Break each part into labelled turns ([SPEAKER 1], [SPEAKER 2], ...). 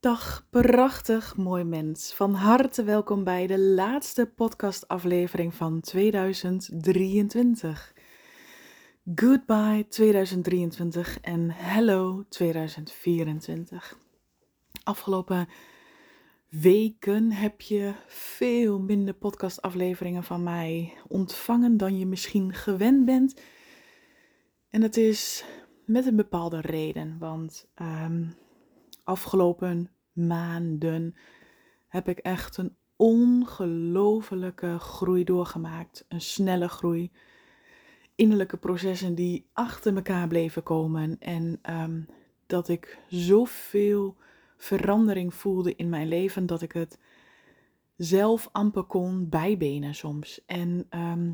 [SPEAKER 1] Dag, prachtig mooi mens. Van harte welkom bij de laatste podcastaflevering van 2023. Goodbye 2023 en hello 2024. Afgelopen weken heb je veel minder podcastafleveringen van mij ontvangen dan je misschien gewend bent. En dat is met een bepaalde reden, want ehm, afgelopen maanden heb ik echt een ongelofelijke groei doorgemaakt. Een snelle groei. Innerlijke processen die achter elkaar bleven komen. En ehm, dat ik zoveel verandering voelde in mijn leven dat ik het zelf amper kon bijbenen soms. En ehm,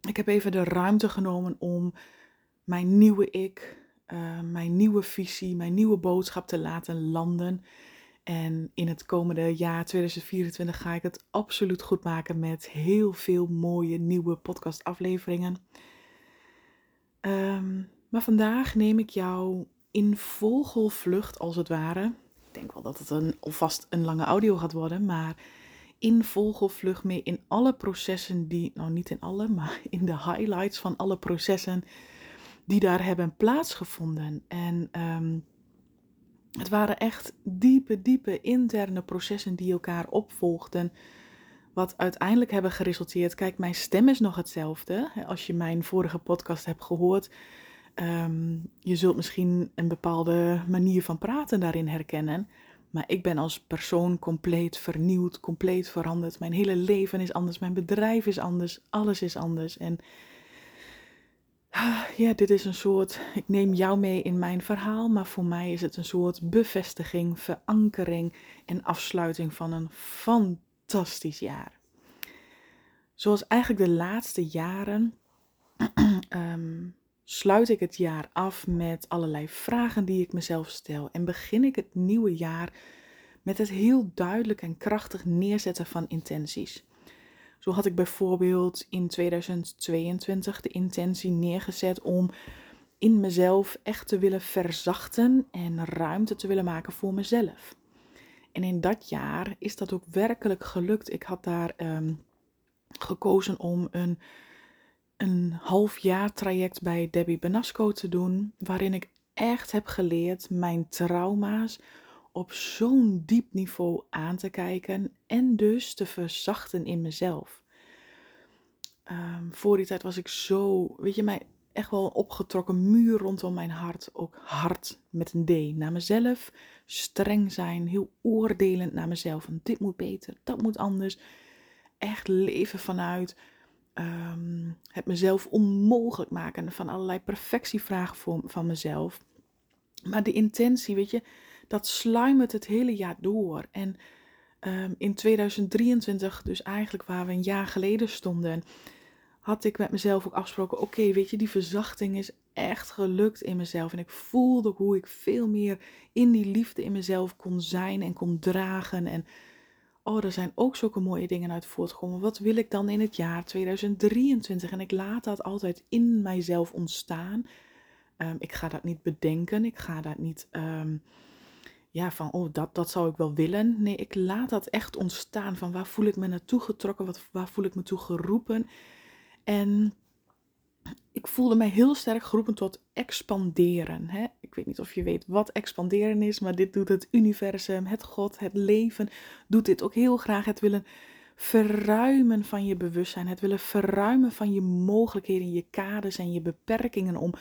[SPEAKER 1] ik heb even de ruimte genomen om mijn nieuwe ik, uh, mijn nieuwe visie, mijn nieuwe boodschap te laten landen. En in het komende jaar 2024 ga ik het absoluut goed maken met heel veel mooie nieuwe podcastafleveringen. Um, maar vandaag neem ik jou in vogelvlucht als het ware. Ik denk wel dat het een, alvast een lange audio gaat worden, maar in vogelvlucht mee in alle processen die, nou niet in alle, maar in de highlights van alle processen die daar hebben plaatsgevonden. En um, het waren echt diepe, diepe interne processen die elkaar opvolgden. Wat uiteindelijk hebben geresulteerd. Kijk, mijn stem is nog hetzelfde. Als je mijn vorige podcast hebt gehoord. Um, je zult misschien een bepaalde manier van praten daarin herkennen. Maar ik ben als persoon compleet vernieuwd, compleet veranderd. Mijn hele leven is anders, mijn bedrijf is anders, alles is anders. En ja, dit is een soort, ik neem jou mee in mijn verhaal, maar voor mij is het een soort bevestiging, verankering en afsluiting van een fantastisch jaar. Zoals eigenlijk de laatste jaren um, sluit ik het jaar af met allerlei vragen die ik mezelf stel en begin ik het nieuwe jaar met het heel duidelijk en krachtig neerzetten van intenties. Zo had ik bijvoorbeeld in 2022 de intentie neergezet om in mezelf echt te willen verzachten en ruimte te willen maken voor mezelf. En in dat jaar is dat ook werkelijk gelukt. Ik had daar ehm, gekozen om een, een half jaar traject bij Debbie Benasco te doen, waarin ik echt heb geleerd mijn trauma's op zo'n diep niveau aan te kijken en dus te verzachten in mezelf. Um, voor die tijd was ik zo, weet je, mij echt wel een opgetrokken muur rondom mijn hart. Ook hard met een D naar mezelf. Streng zijn, heel oordelend naar mezelf. En dit moet beter, dat moet anders. Echt leven vanuit um, het mezelf onmogelijk maken van allerlei perfectievragen voor, van mezelf. Maar de intentie, weet je, dat sluimert het hele jaar door. En um, in 2023, dus eigenlijk waar we een jaar geleden stonden, had ik met mezelf ook afgesproken: oké, weet je, die verzachting is echt gelukt in mezelf. En ik voelde hoe ik veel meer in die liefde in mezelf kon zijn en kon dragen. En oh, er zijn ook zulke mooie dingen uit voortgekomen. Wat wil ik dan in het jaar 2023? En ik laat dat altijd in mijzelf ontstaan. Um, ik ga dat niet bedenken. Ik ga dat niet. Um, ja, van oh, dat, dat zou ik wel willen. Nee, ik laat dat echt ontstaan. Van waar voel ik me naartoe getrokken? Wat, waar voel ik me toe geroepen? En ik voelde mij heel sterk geroepen tot expanderen. Hè? Ik weet niet of je weet wat expanderen is, maar dit doet het universum, het God, het leven, doet dit ook heel graag. Het willen verruimen van je bewustzijn, het willen verruimen van je mogelijkheden, je kaders en je beperkingen om,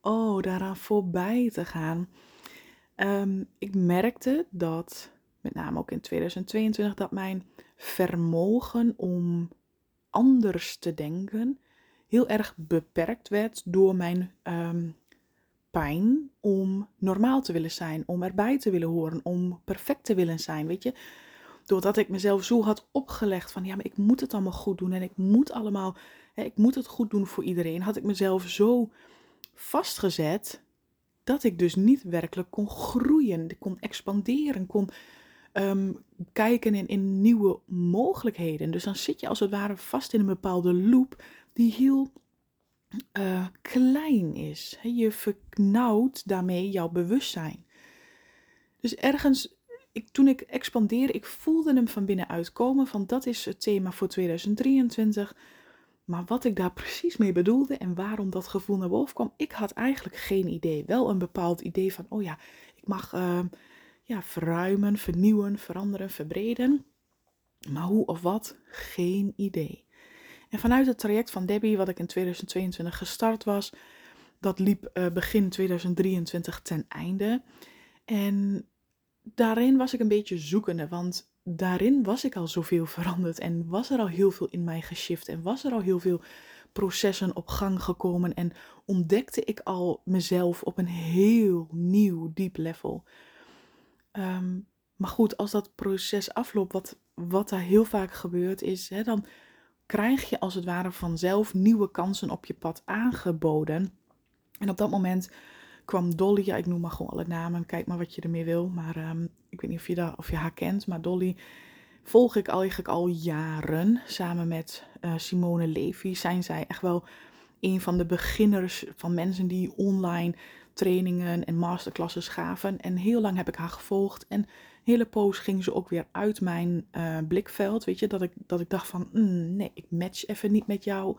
[SPEAKER 1] oh, daaraan voorbij te gaan. Um, ik merkte dat, met name ook in 2022, dat mijn vermogen om anders te denken heel erg beperkt werd door mijn um, pijn om normaal te willen zijn, om erbij te willen horen, om perfect te willen zijn, weet je. Doordat ik mezelf zo had opgelegd van ja, maar ik moet het allemaal goed doen en ik moet allemaal, hè, ik moet het goed doen voor iedereen, had ik mezelf zo vastgezet dat ik dus niet werkelijk kon groeien, kon expanderen, kon um, kijken in, in nieuwe mogelijkheden. Dus dan zit je als het ware vast in een bepaalde loop die heel uh, klein is. Je verknauwt daarmee jouw bewustzijn. Dus ergens ik, toen ik expandeerde, ik voelde hem van binnenuit komen. Van dat is het thema voor 2023. Maar wat ik daar precies mee bedoelde en waarom dat gevoel naar boven kwam, ik had eigenlijk geen idee. Wel een bepaald idee van, oh ja, ik mag uh, ja, verruimen, vernieuwen, veranderen, verbreden. Maar hoe of wat, geen idee. En vanuit het traject van Debbie, wat ik in 2022 gestart was, dat liep uh, begin 2023 ten einde. En daarin was ik een beetje zoekende, want daarin was ik al zoveel veranderd en was er al heel veel in mij geshift en was er al heel veel processen op gang gekomen en ontdekte ik al mezelf op een heel nieuw, diep level. Ehm, maar goed, als dat proces afloopt, wat, wat daar heel vaak gebeurt, is hè, dan krijg je als het ware vanzelf nieuwe kansen op je pad aangeboden. En op dat moment kwam Dolly, ja, ik noem maar gewoon alle namen, kijk maar wat je ermee wil. Maar um, ik weet niet of je, of je haar kent, maar Dolly volg ik eigenlijk al jaren. Samen met uh, Simone Levy zijn zij echt wel een van de beginners van mensen die online trainingen en masterclasses gaven. En heel lang heb ik haar gevolgd. En hele poos ging ze ook weer uit mijn uh, blikveld. Weet je, dat ik, dat ik dacht van, mm, nee, ik match even niet met jou.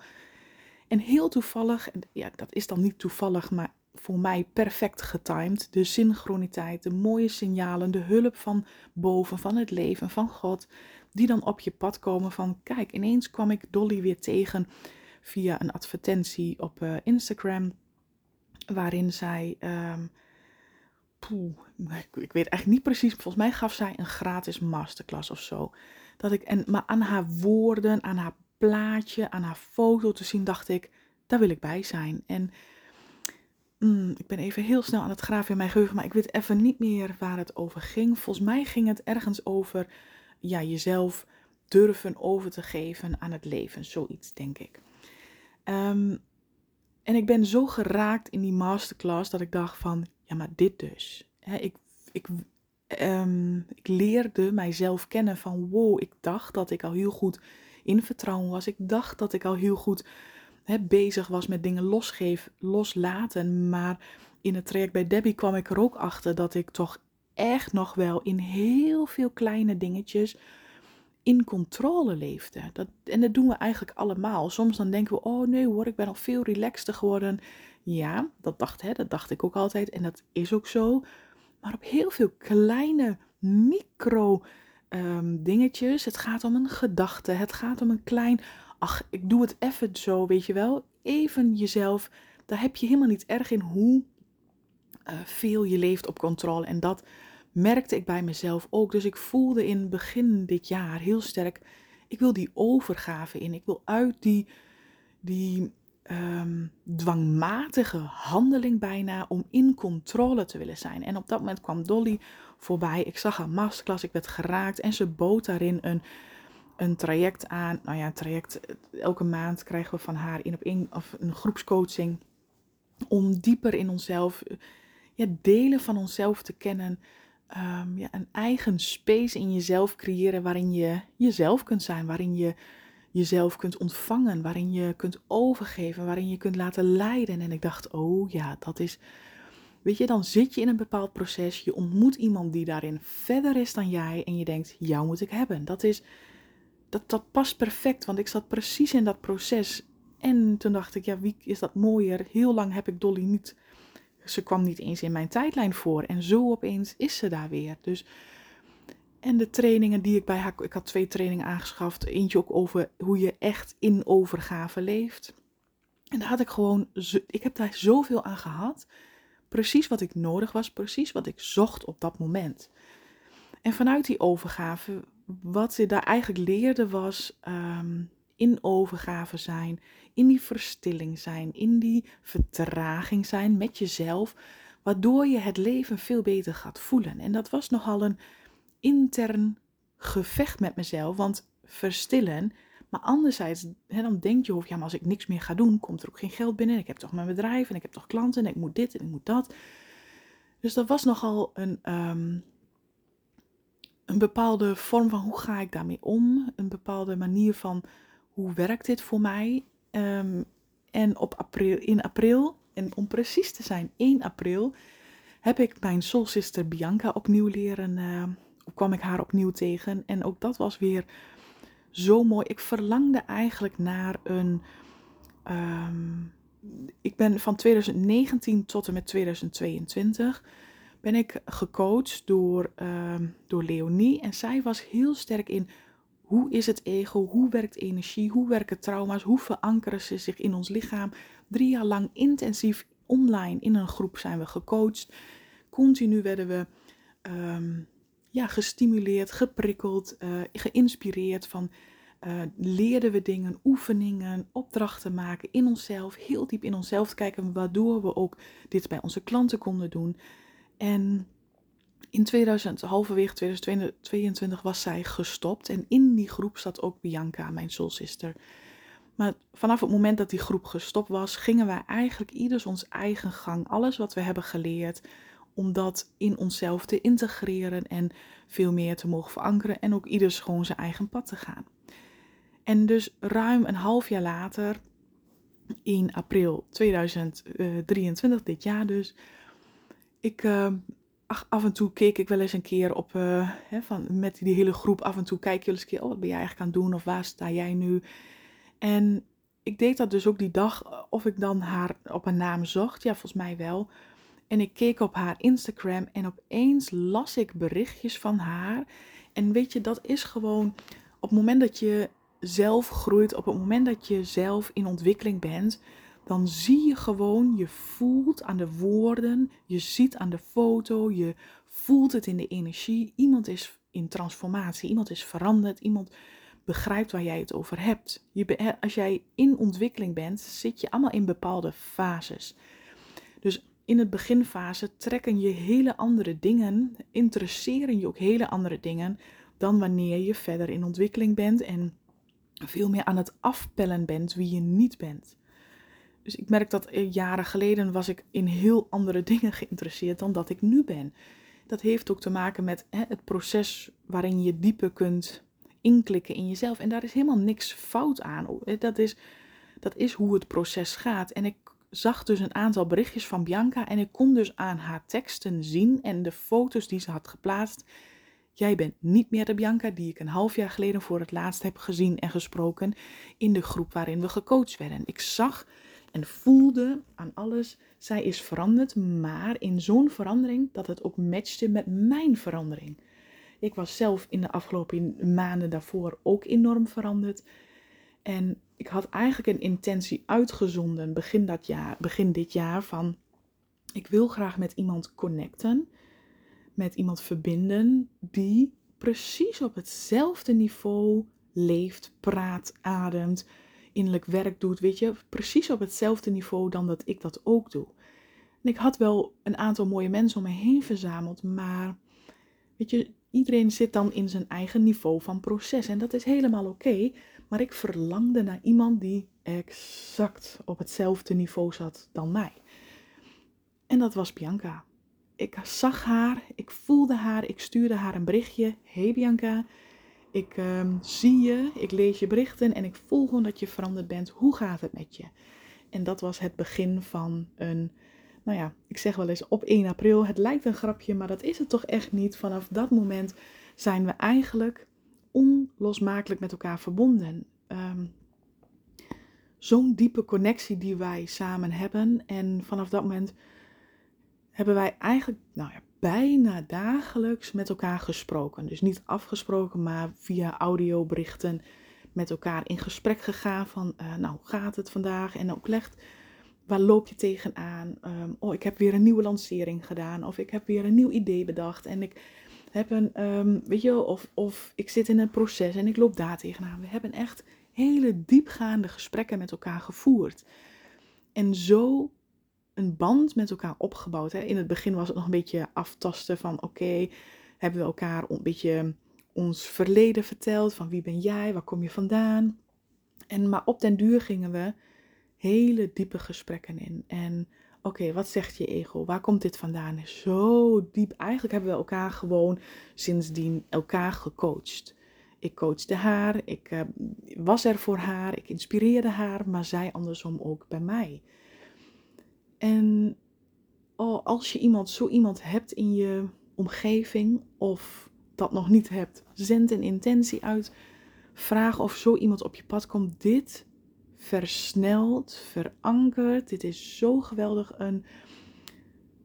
[SPEAKER 1] En heel toevallig, ja, dat is dan niet toevallig, maar voor mij perfect getimed. De synchroniteit, de mooie signalen, de hulp van boven, van het leven, van God, die dan op je pad komen van, kijk, ineens kwam ik Dolly weer tegen via een advertentie op uh, Instagram, waarin zij, poeh, ik weet eigenlijk niet precies, volgens mij gaf zij een gratis masterclass of zo. Dat ik, en, maar aan haar woorden, aan haar plaatje, aan haar foto te zien, dacht ik, daar wil ik bij zijn. En mm, ik ben even heel snel aan het graven in mijn geheugen, maar ik weet even niet meer waar het over ging. Volgens mij ging het ergens over ja, jezelf durven over te geven aan het leven. Zoiets, denk ik. Um, en ik ben zo geraakt in die masterclass dat ik dacht van, ja, maar dit dus. ik, ik, um, ik leerde mijzelf kennen van, wow, ik dacht dat ik al heel goed in vertrouwen was. Ik dacht dat ik al heel goed bezig was met dingen losgeven, loslaten. Maar in het traject bij Debbie kwam ik er ook achter dat ik toch echt nog wel in heel veel kleine dingetjes in controle leefde. Dat, en dat doen we eigenlijk allemaal. Soms dan denken we, oh nee hoor, ik ben al veel relaxter geworden. Ja, dat dacht, hè, dat dacht ik ook altijd en dat is ook zo. Maar op heel veel kleine micro um, dingetjes. Het gaat om een gedachte. Het gaat om een klein. Ach, ik doe het even zo, weet je wel. Even jezelf. Daar heb je helemaal niet erg in hoe uh, veel je leeft op controle. En dat merkte ik bij mezelf ook. Dus ik voelde in begin dit jaar heel sterk. Ik wil die overgave in. Ik wil uit die, die um, dwangmatige handeling bijna om in controle te willen zijn. En op dat moment kwam Dolly voorbij. Ik zag haar masterclass, ik werd geraakt en ze bood daarin een, een traject aan. Nou ja, een traject. Elke maand krijgen we van haar in op één of een groepscoaching om dieper in onszelf, ja, delen van onszelf te kennen. Um, ja, een eigen space in jezelf creëren waarin je jezelf kunt zijn, waarin je jezelf kunt ontvangen, waarin je kunt overgeven, waarin je kunt laten leiden. En ik dacht, oh ja, dat is. Weet je, dan zit je in een bepaald proces, je ontmoet iemand die daarin verder is dan jij en je denkt, jou moet ik hebben. Dat is, dat, dat past perfect, want ik zat precies in dat proces. En toen dacht ik, ja, wie is dat mooier? Heel lang heb ik Dolly niet, ze kwam niet eens in mijn tijdlijn voor. En zo opeens is ze daar weer. Dus en de trainingen die ik bij haar. Ik had twee trainingen aangeschaft. Eentje ook over hoe je echt in overgave leeft. En daar had ik gewoon. Ik heb daar zoveel aan gehad. Precies wat ik nodig was. Precies wat ik zocht op dat moment. En vanuit die overgave. Wat je daar eigenlijk leerde was. Um, in overgave zijn. In die verstilling zijn. In die vertraging zijn met jezelf. Waardoor je het leven veel beter gaat voelen. En dat was nogal een intern gevecht met mezelf. Want verstillen. Maar anderzijds, dan denk je, of ja, maar als ik niks meer ga doen, komt er ook geen geld binnen. Ik heb toch mijn bedrijf en ik heb toch klanten en ik moet dit en ik moet dat. Dus dat was nogal een, um, een bepaalde vorm van hoe ga ik daarmee om. Een bepaalde manier van hoe werkt dit voor mij. Um, en op april, in april, en om precies te zijn, 1 april, heb ik mijn soul sister Bianca opnieuw leren uh, kwam ik haar opnieuw tegen. En ook dat was weer zo mooi. Ik verlangde eigenlijk naar een. Ehm, ik ben van 2019 tot en met 2022 ben ik gecoacht door, uh, door Leonie. En zij was heel sterk in hoe is het ego, hoe werkt energie, hoe werken trauma's, hoe verankeren ze zich in ons lichaam. Drie jaar lang intensief online in een groep zijn we gecoacht. Continu werden we um, ja, gestimuleerd, geprikkeld, uh, geïnspireerd van uh, leerden we dingen, oefeningen, opdrachten maken in onszelf, heel diep in onszelf kijken, waardoor we ook dit bij onze klanten konden doen. En in 2000, halverwege 2022 was zij gestopt en in die groep zat ook Bianca, mijn soulsister. Maar vanaf het moment dat die groep gestopt was, gingen wij eigenlijk ieders ons eigen gang. Alles wat we hebben geleerd, om dat in onszelf te integreren en veel meer te mogen verankeren en ook ieders gewoon zijn eigen pad te gaan. En dus ruim een half jaar later, in april 2023, dit jaar dus, ik, uh, af en toe keek ik wel eens een keer op, uh, hè, van, met die hele groep, af en toe kijk je eens een keer, oh, wat ben jij eigenlijk aan het doen of waar sta jij nu? En ik deed dat dus ook die dag, of ik dan haar op een naam zocht, ja, volgens mij wel. En ik keek op haar Instagram en opeens las ik berichtjes van haar. En weet je, dat is gewoon op het moment dat je zelf groeit, op het moment dat je zelf in ontwikkeling bent, dan zie je gewoon, je voelt aan de woorden, je ziet aan de foto, je voelt het in de energie. Iemand is in transformatie, iemand is veranderd, iemand begrijpt waar jij het over hebt. Je, als jij in ontwikkeling bent, zit je allemaal in bepaalde fases. Dus in het beginfase trekken je hele andere dingen, interesseren je ook hele andere dingen dan wanneer je verder in ontwikkeling bent en veel meer aan het afpellen bent wie je niet bent. Dus ik merk dat eh, jaren geleden was ik in heel andere dingen geïnteresseerd dan dat ik nu ben. Dat heeft ook te maken met hè, het proces waarin je dieper kunt inklikken in jezelf. En daar is helemaal niks fout aan. Eh, dat is, dat is hoe het proces gaat. En ik zag dus een aantal berichtjes van Bianca en ik kon dus aan haar teksten zien en de foto's die ze had geplaatst. Jij bent niet meer de Bianca die ik een half jaar geleden voor het laatst heb gezien en gesproken in de groep waarin we gecoacht werden. Ik zag en voelde aan alles, zij is veranderd, maar in zo'n verandering dat het ook matchte met mijn verandering. Ik was zelf in de afgelopen maanden daarvoor ook enorm veranderd. En ik had eigenlijk een intentie uitgezonden begin, dat jaar, begin dit jaar van ik wil graag met iemand connecten, met iemand verbinden die precies op hetzelfde niveau leeft, praat, ademt, innerlijk werk doet, weet je, precies op hetzelfde niveau dan dat ik dat ook doe. En ik had wel een aantal mooie mensen om me heen verzameld, maar weet je, iedereen zit dan in zijn eigen niveau van proces en dat is helemaal oké. Maar ik verlangde naar iemand die exact op hetzelfde niveau zat dan mij. En dat was Bianca. Ik zag haar, ik voelde haar, ik stuurde haar een berichtje. Hey Bianca, ik ehm, zie je, ik lees je berichten en ik voel gewoon dat je veranderd bent. Hoe gaat het met je? En dat was het begin van een, nou ja, ik zeg wel eens op 1 april. Het lijkt een grapje, maar dat is het toch echt niet. Vanaf dat moment zijn we eigenlijk onlosmakelijk met elkaar verbonden. Um, Zo'n diepe connectie die wij samen hebben. En vanaf dat moment hebben wij eigenlijk nou ja, bijna dagelijks met elkaar gesproken. Dus niet afgesproken, maar via audioberichten met elkaar in gesprek gegaan van, uh, nou, hoe gaat het vandaag? En ook legt, waar loop je tegenaan? Um, oh, ik heb weer een nieuwe lancering gedaan. Of ik heb weer een nieuw idee bedacht. En ik heb een, um, weet je, of, of ik zit in een proces en ik loop daar tegenaan. We hebben echt hele diepgaande gesprekken met elkaar gevoerd. En zo een band met elkaar opgebouwd. Hè. In het begin was het nog een beetje aftasten van oké, hebben we elkaar een beetje ons verleden verteld. Van wie ben jij, waar kom je vandaan. En maar op den duur gingen we hele diepe gesprekken in. En oké, wat zegt je ego? Waar komt dit vandaan? Zo diep. Eigenlijk hebben we elkaar gewoon sindsdien elkaar gecoacht. Ik coachte haar, ik uh, was er voor haar, ik inspireerde haar, maar zij andersom ook bij mij. En oh, als je iemand, zo iemand hebt in je omgeving, of dat nog niet hebt, zend een intentie uit. Vraag of zo iemand op je pad komt. Dit versnelt, verankert. Dit is zo geweldig een,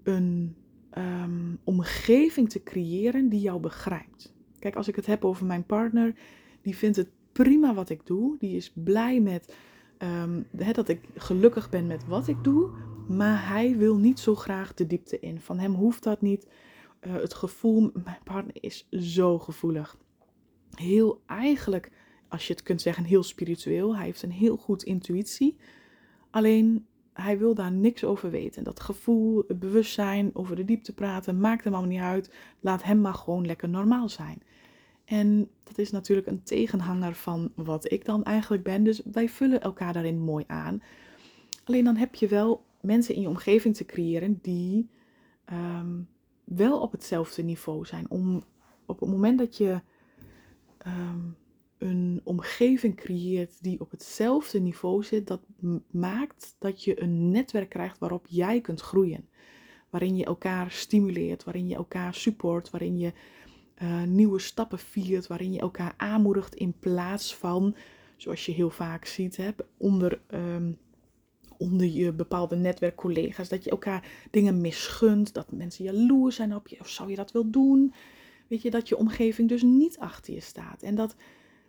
[SPEAKER 1] een ehm, omgeving te creëren die jou begrijpt. Kijk, als ik het heb over mijn partner, die vindt het prima wat ik doe. Die is blij met um, dat ik gelukkig ben met wat ik doe. Maar hij wil niet zo graag de diepte in. Van hem hoeft dat niet. Uh, het gevoel, mijn partner is zo gevoelig. Heel eigenlijk, als je het kunt zeggen, heel spiritueel. Hij heeft een heel goed intuïtie. Alleen hij wil daar niks over weten. Dat gevoel, het bewustzijn, over de diepte praten, maakt hem allemaal niet uit. Laat hem maar gewoon lekker normaal zijn. En dat is natuurlijk een tegenhanger van wat ik dan eigenlijk ben. Dus wij vullen elkaar daarin mooi aan. Alleen dan heb je wel mensen in je omgeving te creëren die ehm, wel op hetzelfde niveau zijn. Om op het moment dat je ehm, een omgeving creëert die op hetzelfde niveau zit, dat maakt dat je een netwerk krijgt waarop jij kunt groeien. Waarin je elkaar stimuleert, waarin je elkaar support, waarin je uh, nieuwe stappen viert, waarin je elkaar aanmoedigt in plaats van, zoals je heel vaak ziet, hè, onder, um, onder je bepaalde netwerkcollega's, dat je elkaar dingen misgunt, dat mensen jaloers zijn op je, of zou je dat wel doen? Weet je, dat je omgeving dus niet achter je staat. En dat,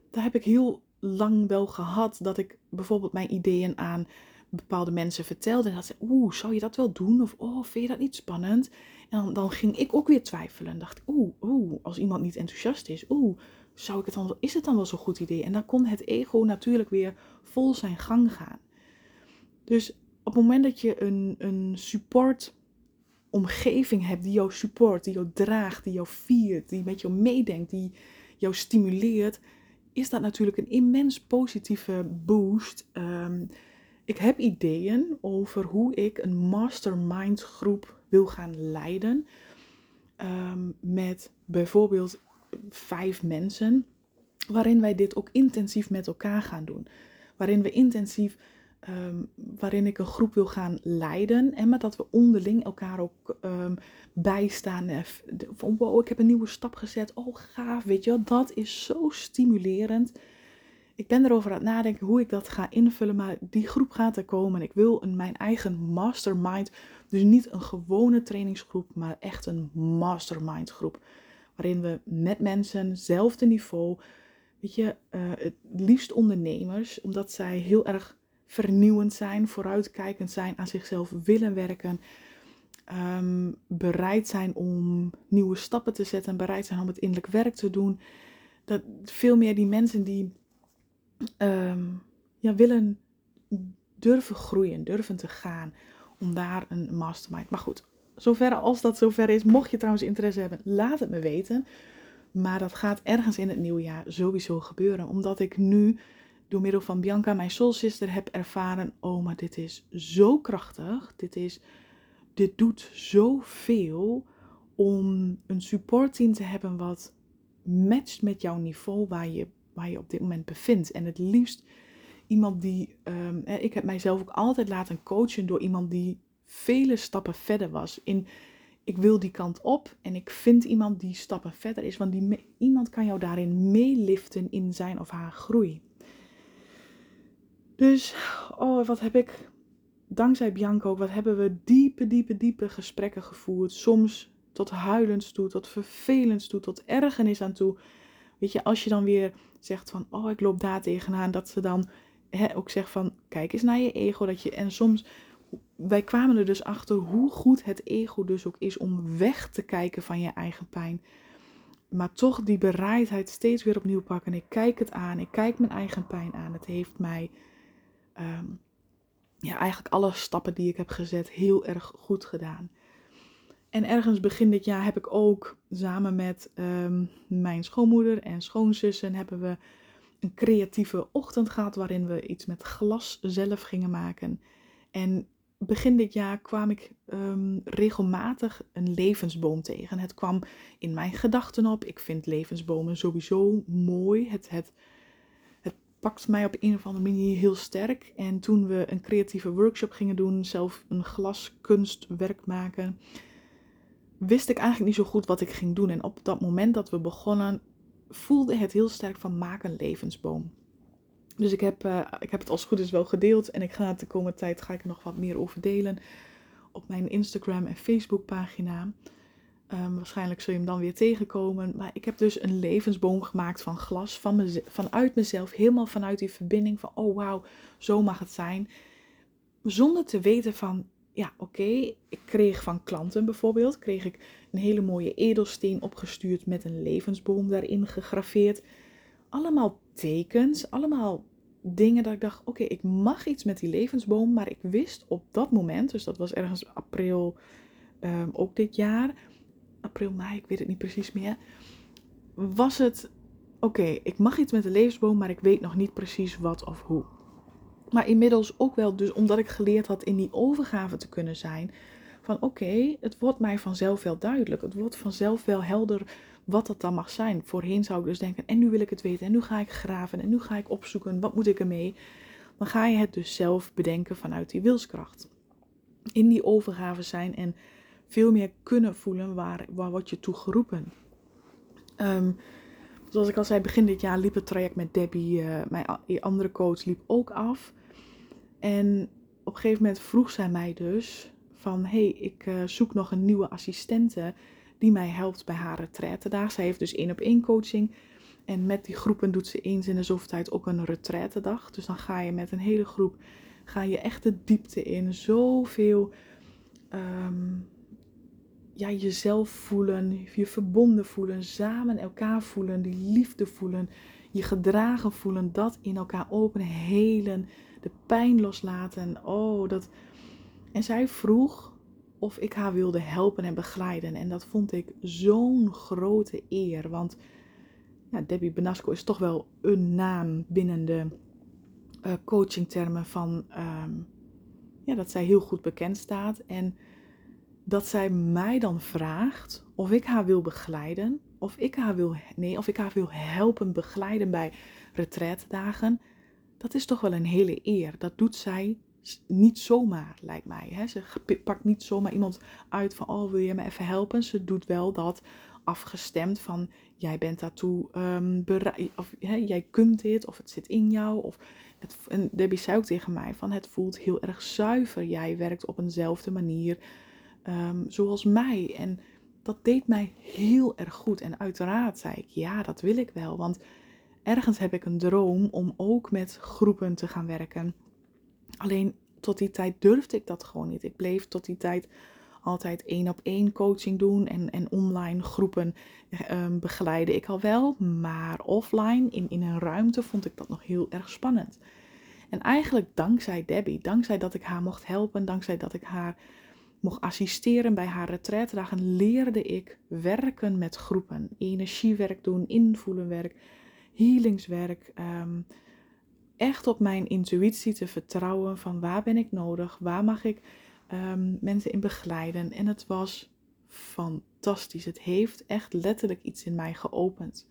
[SPEAKER 1] daar heb ik heel lang wel gehad, dat ik bijvoorbeeld mijn ideeën aan bepaalde mensen vertelde. En dat ze, oeh, zou je dat wel doen? Of, oh, vind je dat niet spannend? En dan, dan ging ik ook weer twijfelen. En dacht oeh, oeh, als iemand niet enthousiast is, oeh, zou ik het dan, is het dan wel zo'n goed idee? En dan kon het ego natuurlijk weer vol zijn gang gaan. Dus op het moment dat je een, een support omgeving hebt die jou support, die jou draagt, die jou viert, die met jou meedenkt, die jou stimuleert, is dat natuurlijk een immens positieve boost. Um, ik heb ideeën over hoe ik een mastermind groep wil gaan leiden. Um, met bijvoorbeeld vijf mensen. Waarin wij dit ook intensief met elkaar gaan doen. Waarin we intensief, um, waarin ik een groep wil gaan leiden. En met dat we onderling elkaar ook um, bijstaan. Van wow, ik heb een nieuwe stap gezet. Oh gaaf, weet je wel. Dat is zo stimulerend ik ben erover aan het nadenken hoe ik dat ga invullen, maar die groep gaat er komen. Ik wil een, mijn eigen mastermind, dus niet een gewone trainingsgroep, maar echt een mastermind groep. Waarin we met mensen, zelfde niveau, weet je, uh, het liefst ondernemers, omdat zij heel erg vernieuwend zijn, vooruitkijkend zijn, aan zichzelf willen werken. Um, bereid zijn om nieuwe stappen te zetten, bereid zijn om het innerlijk werk te doen. Dat veel meer die mensen die um, ja, willen durven groeien, durven te gaan om daar een mastermind. Maar goed, zover als dat zover is, mocht je trouwens interesse hebben, laat het me weten. Maar dat gaat ergens in het nieuwe jaar sowieso gebeuren, omdat ik nu door middel van Bianca, mijn soul sister, heb ervaren: oh, maar dit is zo krachtig. Dit, is, dit doet zoveel om een supportteam te hebben wat matcht met jouw niveau waar je waar je op dit moment bevindt. En het liefst iemand die. Um, ik heb mijzelf ook altijd laten coachen door iemand die vele stappen verder was. In, ik wil die kant op en ik vind iemand die stappen verder is. Want die, iemand kan jou daarin meeliften in zijn of haar groei. Dus, oh, wat heb ik. Dankzij Bianca ook, wat hebben we diepe, diepe, diepe gesprekken gevoerd. Soms tot huilens toe, tot vervelens toe, tot ergernis aan toe. Weet je, als je dan weer zegt van, oh, ik loop daar tegenaan, dat ze dan hè, ook zegt van, kijk eens naar je ego. Dat je, en soms, wij kwamen er dus achter hoe goed het ego dus ook is om weg te kijken van je eigen pijn. Maar toch die bereidheid steeds weer opnieuw pakken. Ik kijk het aan, ik kijk mijn eigen pijn aan. Het heeft mij, ehm, ja, eigenlijk alle stappen die ik heb gezet heel erg goed gedaan. En ergens begin dit jaar heb ik ook samen met ehm, mijn schoonmoeder en schoonzussen hebben we een creatieve ochtend gehad waarin we iets met glas zelf gingen maken. En begin dit jaar kwam ik um, regelmatig een levensboom tegen. Het kwam in mijn gedachten op. Ik vind levensbomen sowieso mooi. Het, het pakt mij op een of andere manier heel sterk. En toen we een creatieve workshop gingen doen, zelf een glaskunstwerk maken wist ik eigenlijk niet zo goed wat ik ging doen. En op dat moment dat we begonnen, voelde het heel sterk van maak een levensboom. Dus ik heb, uh, ik heb het als goed is wel gedeeld. En ik ga de komende tijd ga ik er nog wat meer over delen. Op mijn Instagram en Facebook pagina. Um, waarschijnlijk zul je hem dan weer tegenkomen. Maar ik heb dus een levensboom gemaakt van glas. Van mez vanuit mezelf. Helemaal vanuit die verbinding van oh wauw, zo mag het zijn. Zonder te weten van ja oké. Ik kreeg van klanten bijvoorbeeld. Kreeg ik een hele mooie edelsteen opgestuurd met een levensboom daarin gegraveerd. Allemaal tekens. Allemaal dingen dat ik dacht, oké, ik mag iets met die levensboom, maar ik wist op dat moment, dus dat was ergens april um, ook dit jaar, april, mei, ik weet het niet precies meer, was het, oké, ik mag iets met de levensboom, maar ik weet nog niet precies wat of hoe. Maar inmiddels ook wel, dus omdat ik geleerd had in die overgave te kunnen zijn, van oké, het wordt mij vanzelf wel duidelijk, het wordt vanzelf wel helder wat dat dan mag zijn. Voorheen zou ik dus denken, en nu wil ik het weten, en nu ga ik graven, en nu ga ik opzoeken, wat moet ik ermee? Dan ga je het dus zelf bedenken vanuit die wilskracht. In die overgave zijn en veel meer kunnen voelen waar, waar word je toe geroepen. Um, zoals ik al zei, begin dit jaar liep het traject met Debbie, uh, mijn andere coach, liep ook af. En op een gegeven moment vroeg zij mij dus van, hey, ik uh, zoek nog een nieuwe assistente die mij helpt bij haar retraitedag. Zij heeft dus één op één coaching. En met die groepen doet ze eens in de zoveel tijd ook een retraitedag. Dus dan ga je met een hele groep, ga je echt de diepte in. Zoveel um, ja, jezelf voelen, je verbonden voelen, samen elkaar voelen, die liefde voelen, je gedragen voelen, dat in elkaar openen, helen, de pijn loslaten. Oh, dat. En zij vroeg of ik haar wilde helpen en begeleiden. En dat vond ik zo'n grote eer. Want ja, Debbie Benasco is toch wel een naam binnen de uh, coachingtermen van um, ja, dat zij heel goed bekend staat. En dat zij mij dan vraagt of ik haar wil begeleiden. Of ik haar wil, nee, of ik haar wil helpen begeleiden bij retreatdagen. Dat is toch wel een hele eer. Dat doet zij niet zomaar, lijkt mij. Hè? Ze pakt niet zomaar iemand uit van, oh wil je me even helpen? Ze doet wel dat afgestemd van, jij bent daartoe um, bereid, of hè, jij kunt dit, of het zit in jou. Of het, en Debbie zei ook tegen mij van, het voelt heel erg zuiver. Jij werkt op eenzelfde manier um, zoals mij. En dat deed mij heel erg goed. En uiteraard zei ik, ja, dat wil ik wel. Want ergens heb ik een droom om ook met groepen te gaan werken Alleen tot die tijd durfde ik dat gewoon niet. Ik bleef tot die tijd altijd één op één coaching doen en, en online groepen um, begeleiden ik al wel. Maar offline, in, in een ruimte, vond ik dat nog heel erg spannend. En eigenlijk dankzij Debbie, dankzij dat ik haar mocht helpen, dankzij dat ik haar mocht assisteren bij haar retreatdagen, leerde ik werken met groepen. Energiewerk doen, invoelenwerk, healingswerk. Um, echt op mijn intuïtie te vertrouwen van waar ben ik nodig, waar mag ik um, mensen in begeleiden. En het was fantastisch. Het heeft echt letterlijk iets in mij geopend.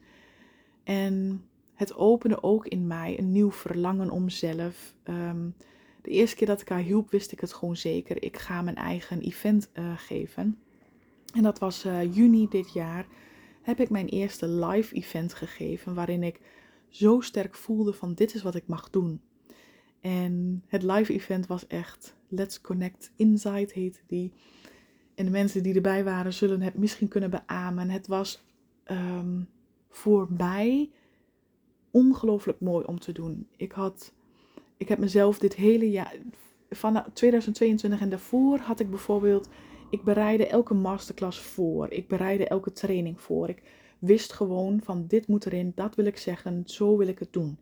[SPEAKER 1] En het opende ook in mij een nieuw verlangen om zelf. Um, de eerste keer dat ik haar hielp, wist ik het gewoon zeker. Ik ga mijn eigen event uh, geven. En dat was uh, juni dit jaar. Heb ik mijn eerste live event gegeven. Waarin ik zo sterk voelde van dit is wat ik mag doen. En het live event was echt Let's Connect Inside heette die. En de mensen die erbij waren zullen het misschien kunnen beamen. Het was um, voor mij ongelooflijk mooi om te doen. Ik had, ik heb mezelf dit hele jaar, van 2022 en daarvoor had ik bijvoorbeeld, ik bereidde elke masterclass voor. Ik bereidde elke training voor. Ik wist gewoon van dit moet erin, dat wil ik zeggen, zo wil ik het doen.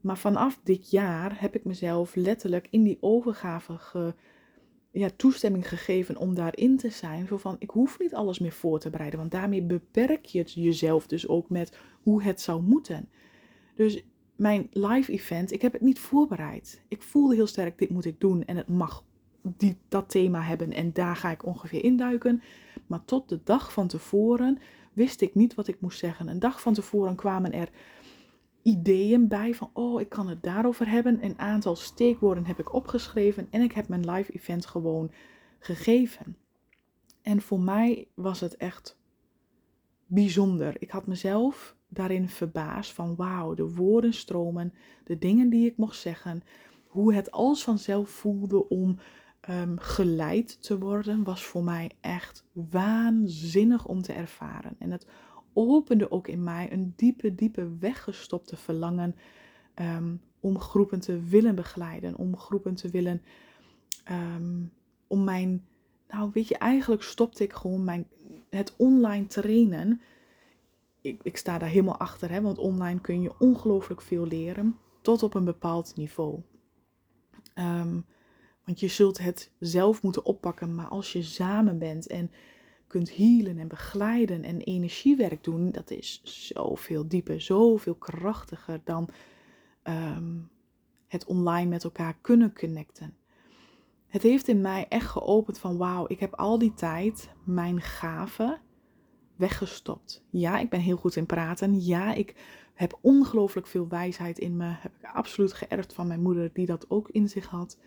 [SPEAKER 1] Maar vanaf dit jaar heb ik mezelf letterlijk in die overgave ge, ja, toestemming gegeven om daarin te zijn. Zo van, ik hoef niet alles meer voor te bereiden, want daarmee beperk je jezelf dus ook met hoe het zou moeten. Dus mijn live event, ik heb het niet voorbereid. Ik voelde heel sterk, dit moet ik doen en het mag die, dat thema hebben en daar ga ik ongeveer induiken. Maar tot de dag van tevoren wist ik niet wat ik moest zeggen. Een dag van tevoren kwamen er ideeën bij van, oh, ik kan het daarover hebben. Een aantal steekwoorden heb ik opgeschreven en ik heb mijn live event gewoon gegeven. En voor mij was het echt bijzonder. Ik had mezelf daarin verbaasd van wauw, de woorden stromen, de dingen die ik mocht zeggen, hoe het alles vanzelf voelde om um, geleid te worden, was voor mij echt waanzinnig om te ervaren. En het opende ook in mij een diepe, diepe weggestopte verlangen ehm, om groepen te willen begeleiden, om groepen te willen, ehm, om mijn, nou weet je, eigenlijk stopte ik gewoon mijn, het online trainen. Ik, ik sta daar helemaal achter, hè, want online kun je ongelooflijk veel leren, tot op een bepaald niveau. Um, want je zult het zelf moeten oppakken. Maar als je samen bent en kunt healen en begeleiden en energiewerk doen, dat is zoveel dieper, zoveel krachtiger dan ehm, het online met elkaar kunnen connecten. Het heeft in mij echt geopend van wauw, ik heb al die tijd mijn gaven weggestopt. Ja, ik ben heel goed in praten. Ja, ik heb ongelooflijk veel wijsheid in me. Heb ik absoluut geërfd van mijn moeder, die dat ook in zich had.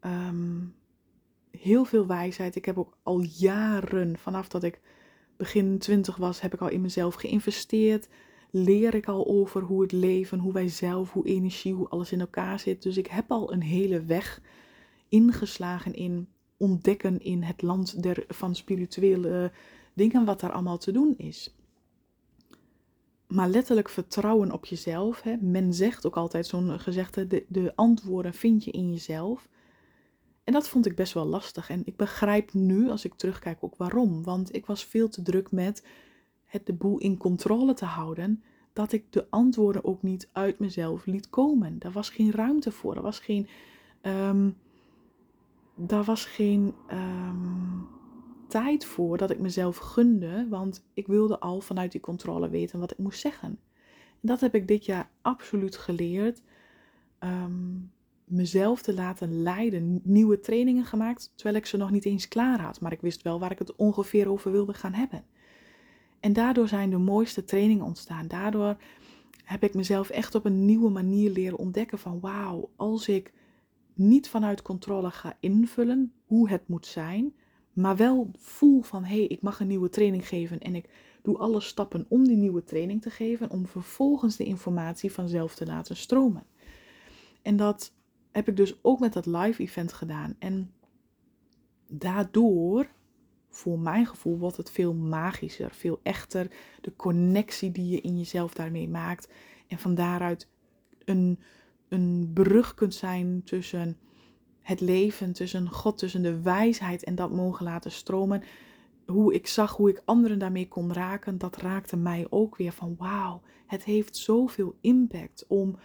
[SPEAKER 1] Ehm, heel veel wijsheid. Ik heb ook al jaren, vanaf dat ik begin twintig was, heb ik al in mezelf geïnvesteerd. Leer ik al over hoe het leven, hoe wij zelf, hoe energie, hoe alles in elkaar zit. Dus ik heb al een hele weg ingeslagen in ontdekken in het land der, van spirituele dingen, wat daar allemaal te doen is. Maar letterlijk vertrouwen op jezelf. Hè. Men zegt ook altijd zo'n gezegde, de, de antwoorden vind je in jezelf. En dat vond ik best wel lastig. En ik begrijp nu, als ik terugkijk, ook waarom. Want ik was veel te druk met het de boel in controle te houden. Dat ik de antwoorden ook niet uit mezelf liet komen. Daar was geen ruimte voor. Er was geen. Um, daar was geen ehm, tijd voor dat ik mezelf gunde. Want ik wilde al vanuit die controle weten wat ik moest zeggen. En dat heb ik dit jaar absoluut geleerd. Um, mezelf te laten leiden. Nieuwe trainingen gemaakt, terwijl ik ze nog niet eens klaar had. Maar ik wist wel waar ik het ongeveer over wilde gaan hebben. En daardoor zijn de mooiste trainingen ontstaan. Daardoor heb ik mezelf echt op een nieuwe manier leren ontdekken van wauw, als ik niet vanuit controle ga invullen hoe het moet zijn, maar wel voel van hé, hey, ik mag een nieuwe training geven en ik doe alle stappen om die nieuwe training te geven, om vervolgens de informatie vanzelf te laten stromen. En dat heb ik dus ook met dat live event gedaan. En daardoor, voor mijn gevoel, wordt het veel magischer, veel echter. De connectie die je in jezelf daarmee maakt. En van daaruit een, een brug kunt zijn tussen het leven, tussen God, tussen de wijsheid en dat mogen laten stromen. Hoe ik zag hoe ik anderen daarmee kon raken, dat raakte mij ook weer van wauw, het heeft zoveel impact om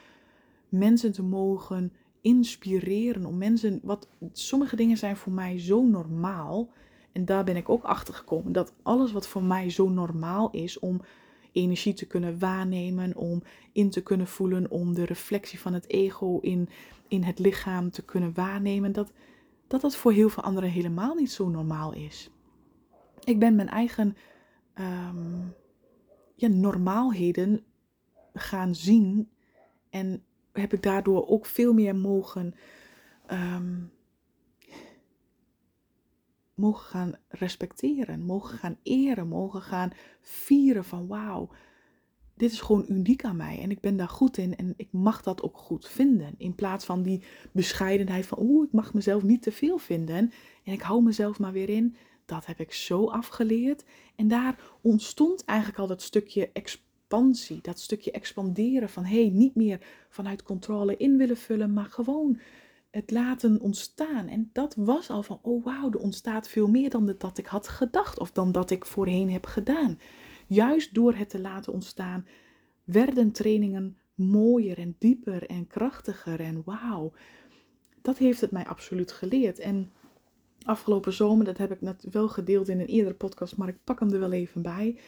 [SPEAKER 1] mensen te mogen inspireren om mensen. Wat sommige dingen zijn voor mij zo normaal. En daar ben ik ook achter gekomen. Dat alles wat voor mij zo normaal is om energie te kunnen waarnemen, om in te kunnen voelen, om de reflectie van het ego in, in het lichaam te kunnen waarnemen, dat, dat dat voor heel veel anderen helemaal niet zo normaal is. Ik ben mijn eigen um, ja, normaalheden gaan zien en heb ik daardoor ook veel meer mogen, um, mogen gaan respecteren, mogen gaan eren, mogen gaan vieren van wauw, dit is gewoon uniek aan mij en ik ben daar goed in en ik mag dat ook goed vinden. In plaats van die bescheidenheid van oeh, ik mag mezelf niet te veel vinden en ik hou mezelf maar weer in. Dat heb ik zo afgeleerd. En daar ontstond eigenlijk al dat stukje expansie, dat stukje expanderen van hé, hey, niet meer vanuit controle in willen vullen, maar gewoon het laten ontstaan. En dat was al van, oh wauw, er ontstaat veel meer dan dat ik had gedacht of dan dat ik voorheen heb gedaan. Juist door het te laten ontstaan, werden trainingen mooier en dieper en krachtiger en wauw. Dat heeft het mij absoluut geleerd. En afgelopen zomer, dat heb ik net wel gedeeld in een eerdere podcast, maar ik pak hem er wel even bij.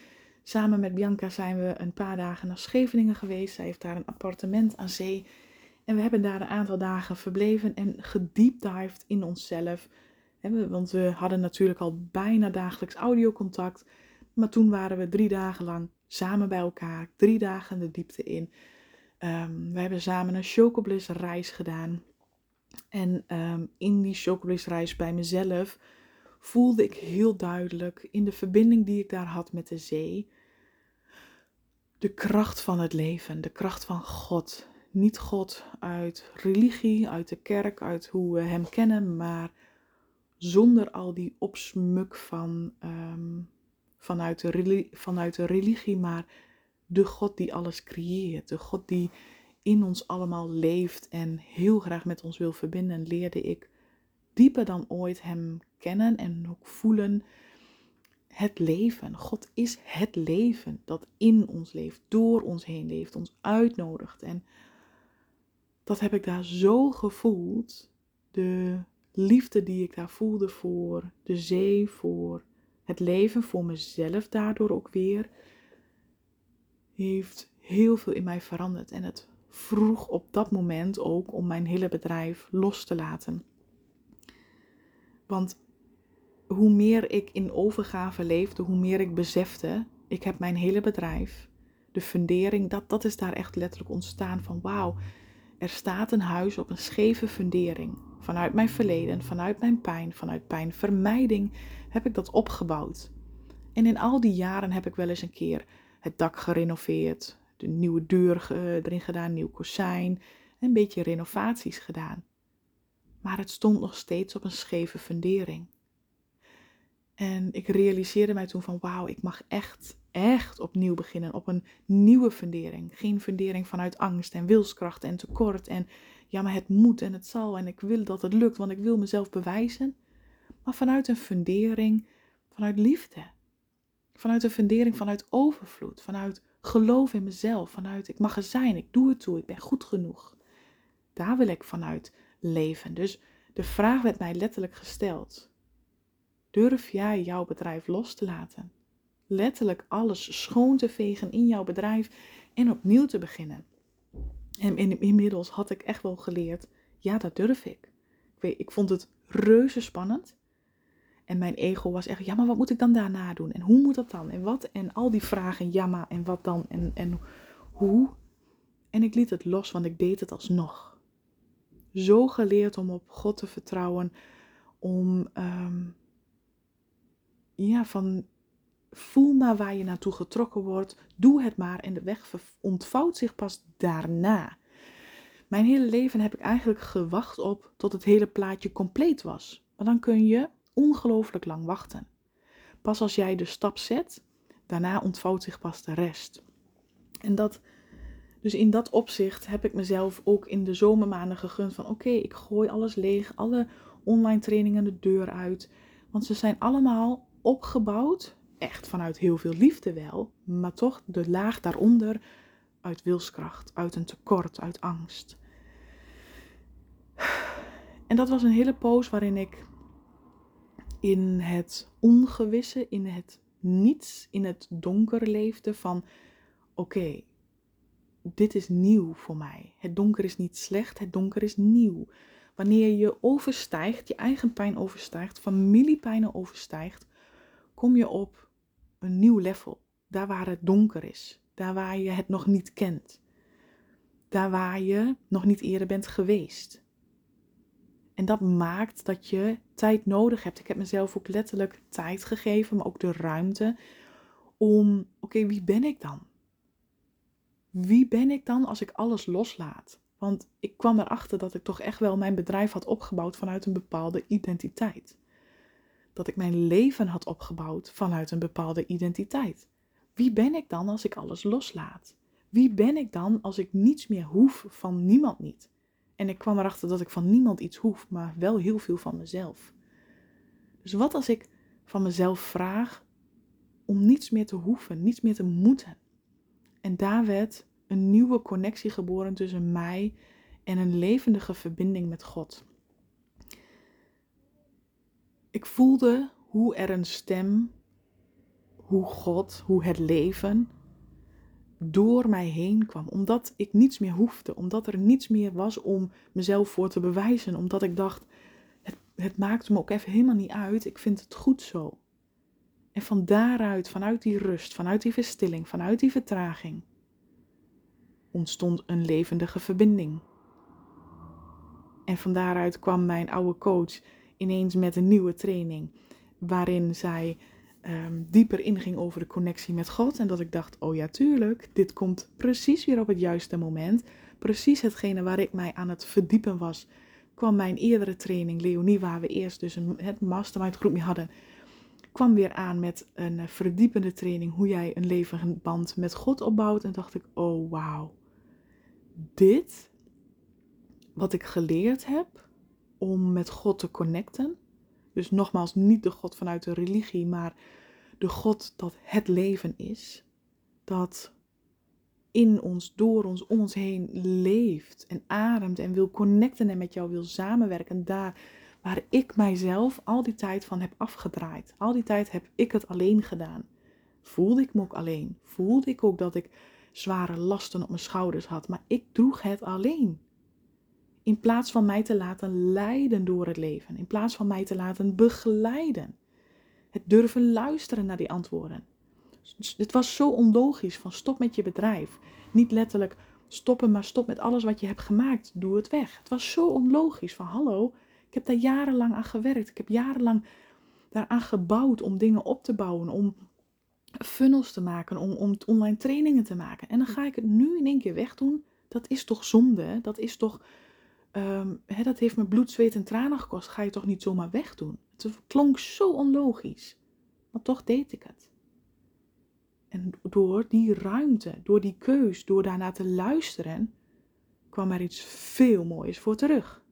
[SPEAKER 1] Samen met Bianca zijn we een paar dagen naar Scheveningen geweest. Zij heeft daar een appartement aan zee. En we hebben daar een aantal dagen verbleven en gediepdived in onszelf. Want we hadden natuurlijk al bijna dagelijks audiocontact. Maar toen waren we drie dagen lang samen bij elkaar. Drie dagen de diepte in. Um, we hebben samen een chocobliss reis gedaan. En um, in die chocobliss reis bij mezelf voelde ik heel duidelijk in de verbinding die ik daar had met de zee. De kracht van het leven, de kracht van God. Niet God uit religie, uit de kerk, uit hoe we Hem kennen, maar zonder al die opsmuk van, ehm, vanuit, de vanuit de religie, maar de God die alles creëert, de God die in ons allemaal leeft en heel graag met ons wil verbinden, leerde ik dieper dan ooit Hem kennen en ook voelen. Het leven. God is het leven dat in ons leeft, door ons heen leeft, ons uitnodigt. En dat heb ik daar zo gevoeld. De liefde die ik daar voelde voor de zee, voor het leven, voor mezelf daardoor ook weer, heeft heel veel in mij veranderd. En het vroeg op dat moment ook om mijn hele bedrijf los te laten. Want hoe meer ik in overgave leefde, hoe meer ik besefte, ik heb mijn hele bedrijf, de fundering, dat, dat is daar echt letterlijk ontstaan van wauw, er staat een huis op een scheve fundering. Vanuit mijn verleden, vanuit mijn pijn, vanuit pijnvermijding heb ik dat opgebouwd. En in al die jaren heb ik wel eens een keer het dak gerenoveerd, de nieuwe deur erin gedaan, nieuw kozijn, een beetje renovaties gedaan. Maar het stond nog steeds op een scheve fundering. En ik realiseerde mij toen van wauw, ik mag echt, echt opnieuw beginnen op een nieuwe fundering. Geen fundering vanuit angst en wilskracht en tekort en ja, maar het moet en het zal en ik wil dat het lukt, want ik wil mezelf bewijzen. Maar vanuit een fundering, vanuit liefde. Vanuit een fundering vanuit overvloed, vanuit geloof in mezelf, vanuit ik mag er zijn, ik doe het toe, ik ben goed genoeg. Daar wil ik vanuit leven. Dus de vraag werd mij letterlijk gesteld. Durf jij jouw bedrijf los te laten? Letterlijk alles schoon te vegen in jouw bedrijf en opnieuw te beginnen. En inmiddels had ik echt wel geleerd, ja, dat durf ik. Ik, weet, ik vond het reuze spannend. En mijn ego was echt, ja, maar wat moet ik dan daarna doen? En hoe moet dat dan? En wat? En al die vragen, ja, maar en wat dan? En, en hoe? En ik liet het los, want ik deed het alsnog. Zo geleerd om op God te vertrouwen, om ehm, ja, van voel maar waar je naartoe getrokken wordt, doe het maar en de weg ontvouwt zich pas daarna. Mijn hele leven heb ik eigenlijk gewacht op tot het hele plaatje compleet was. Maar dan kun je ongelooflijk lang wachten. Pas als jij de stap zet, daarna ontvouwt zich pas de rest. En dat, dus in dat opzicht heb ik mezelf ook in de zomermaanden gegund van oké, ik gooi alles leeg, alle online trainingen de deur uit. Want ze zijn allemaal opgebouwd, echt vanuit heel veel liefde wel, maar toch de laag daaronder uit wilskracht, uit een tekort, uit angst. En dat was een hele poos waarin ik in het ongewisse, in het niets, in het donker leefde van oké, dit is nieuw voor mij. Het donker is niet slecht, het donker is nieuw. Wanneer je overstijgt, je eigen pijn overstijgt, familiepijnen overstijgt, kom je op een nieuw level. Daar waar het donker is. Daar waar je het nog niet kent. Daar waar je nog niet eerder bent geweest. En dat maakt dat je tijd nodig hebt. Ik heb mezelf ook letterlijk tijd gegeven, maar ook de ruimte om, oké, wie ben ik dan? Wie ben ik dan als ik alles loslaat? Want ik kwam erachter dat ik toch echt wel mijn bedrijf had opgebouwd vanuit een bepaalde identiteit dat ik mijn leven had opgebouwd vanuit een bepaalde identiteit. Wie ben ik dan als ik alles loslaat? Wie ben ik dan als ik niets meer hoef van niemand niet? En ik kwam erachter dat ik van niemand iets hoef, maar wel heel veel van mezelf. Dus wat als ik van mezelf vraag om niets meer te hoeven, niets meer te moeten? En daar werd een nieuwe connectie geboren tussen mij en een levendige verbinding met God ik voelde hoe er een stem, hoe God, hoe het leven door mij heen kwam. Omdat ik niets meer hoefde, omdat er niets meer was om mezelf voor te bewijzen. Omdat ik dacht, het, het maakt me ook even helemaal niet uit, ik vind het goed zo. En van daaruit, vanuit die rust, vanuit die verstilling, vanuit die vertraging, ontstond een levendige verbinding. En van daaruit kwam mijn oude coach ineens met een nieuwe training. waarin zij um, dieper inging over de connectie met God. En dat ik dacht, oh ja, tuurlijk, dit komt precies weer op het juiste moment. Precies hetgene waar ik mij aan het verdiepen was, kwam mijn eerdere training, Leonie, waar we eerst dus een, het mastermind groep mee hadden, kwam weer aan met een eh, verdiepende training, hoe jij een levend band met God opbouwt. En dacht ik, oh wauw, dit, wat ik geleerd heb om met God te connecten, dus nogmaals, niet de God vanuit de religie, maar de God dat het leven is. Dat in ons, door ons, om ons heen leeft en ademt en wil connecten en met jou wil samenwerken. Daar waar ik mijzelf al die tijd van heb afgedraaid. Al die tijd heb ik het alleen gedaan. Voelde ik me ook alleen. Voelde ik ook dat ik zware lasten op mijn schouders had. Maar ik droeg het alleen. In plaats van mij te laten leiden door het leven. In plaats van mij te laten begeleiden. Het durven luisteren naar die antwoorden. Het was zo onlogisch van stop met je bedrijf. Niet letterlijk stoppen, maar stop met alles wat je hebt gemaakt. Doe het weg. Het was zo onlogisch van hallo, ik heb daar jarenlang aan gewerkt. Ik heb jarenlang daaraan gebouwd om dingen op te bouwen, om funnels te maken, om, om online trainingen te maken. En dan ga ik het nu in één keer wegdoen. Dat is toch zonde? Dat is toch hè, dat heeft me bloed, zweet en tranen gekost. Ga je toch niet zomaar wegdoen? Het klonk zo onlogisch. Maar toch deed ik het. En door die ruimte, door die keus, door daarna te luisteren, kwam er iets veel moois voor terug.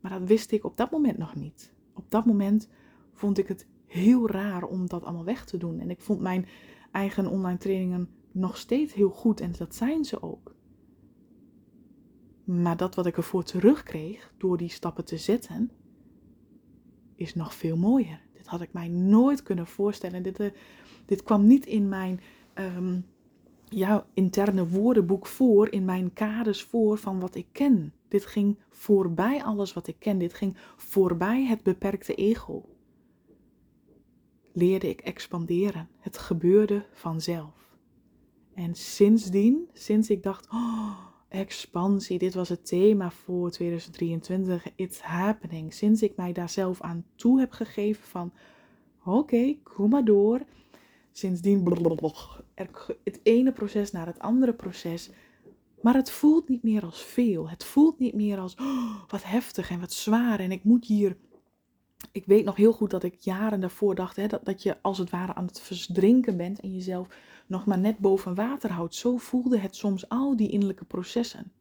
[SPEAKER 1] Maar dat wist ik op dat moment nog niet. Op dat moment vond ik het heel raar om dat allemaal weg te doen. En ik vond mijn eigen online trainingen nog steeds heel goed en dat zijn ze ook. Maar dat wat ik ervoor terugkreeg door die stappen te zetten, is nog veel mooier. Dit had ik mij nooit kunnen voorstellen. Dit, uh, dit kwam niet in mijn um, interne woordenboek voor, in mijn kaders voor van wat ik ken. Dit ging voorbij alles wat ik ken. Dit ging voorbij het beperkte ego. Leerde ik expanderen. Het gebeurde vanzelf. En sindsdien, sinds ik dacht, oh, expansie, dit was het thema voor 2023, it's happening. Sinds ik mij daar zelf aan toe heb gegeven van, oké, kom maar door. Sindsdien, het ene proces naar het andere proces. Maar het voelt niet meer als veel. Het voelt niet meer als oh, wat heftig en wat zwaar. En ik moet hier. Ik weet nog heel goed dat ik jaren daarvoor dacht hè, dat, dat je als het ware aan het verdrinken bent en jezelf nog maar net boven water houdt. Zo voelde het soms al die innerlijke processen.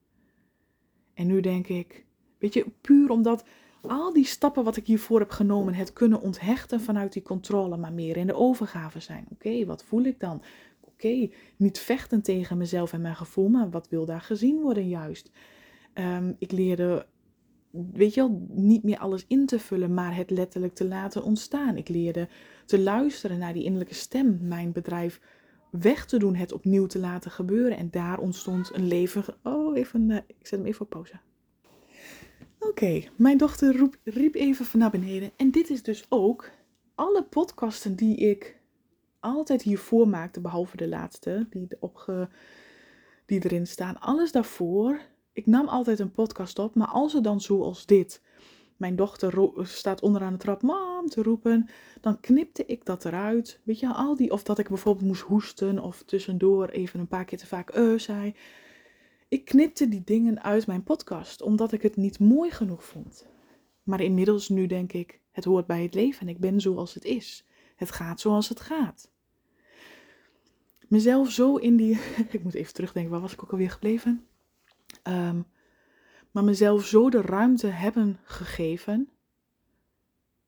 [SPEAKER 1] En nu denk ik, weet je, puur omdat al die stappen wat ik hiervoor heb genomen, het kunnen onthechten vanuit die controle, maar meer in de overgave zijn. Oké, wat voel ik dan? Oké, niet vechten tegen mezelf en mijn gevoel, maar wat wil daar gezien worden juist? Um, ik leerde, weet je niet meer alles in te vullen, maar het letterlijk te laten ontstaan. Ik leerde te luisteren naar die innerlijke stem, mijn bedrijf weg te doen, het opnieuw te laten gebeuren. En daar ontstond een leven. Oh, even, uh, ik zet hem even op pauze. Oké, mijn dochter roep, riep even van naar beneden. En dit is dus ook alle podcasten die ik altijd hiervoor maakte, behalve de laatste, die, opge, die erin staan. Alles daarvoor. Ik nam altijd een podcast op, maar als er dan zoals dit mijn dochter staat onderaan de trap mam te roepen, dan knipte ik dat eruit. Weet je, al die, of dat ik bijvoorbeeld moest hoesten of tussendoor even een paar keer te vaak uh zei. Ik knipte die dingen uit mijn podcast, omdat ik het niet mooi genoeg vond. Maar inmiddels nu denk ik, het hoort bij het leven en ik ben zoals het is. Het gaat zoals het gaat. Mezelf zo in die, ik moet even terugdenken, waar was ik ook alweer gebleven? Um, maar mezelf zo de ruimte hebben gegeven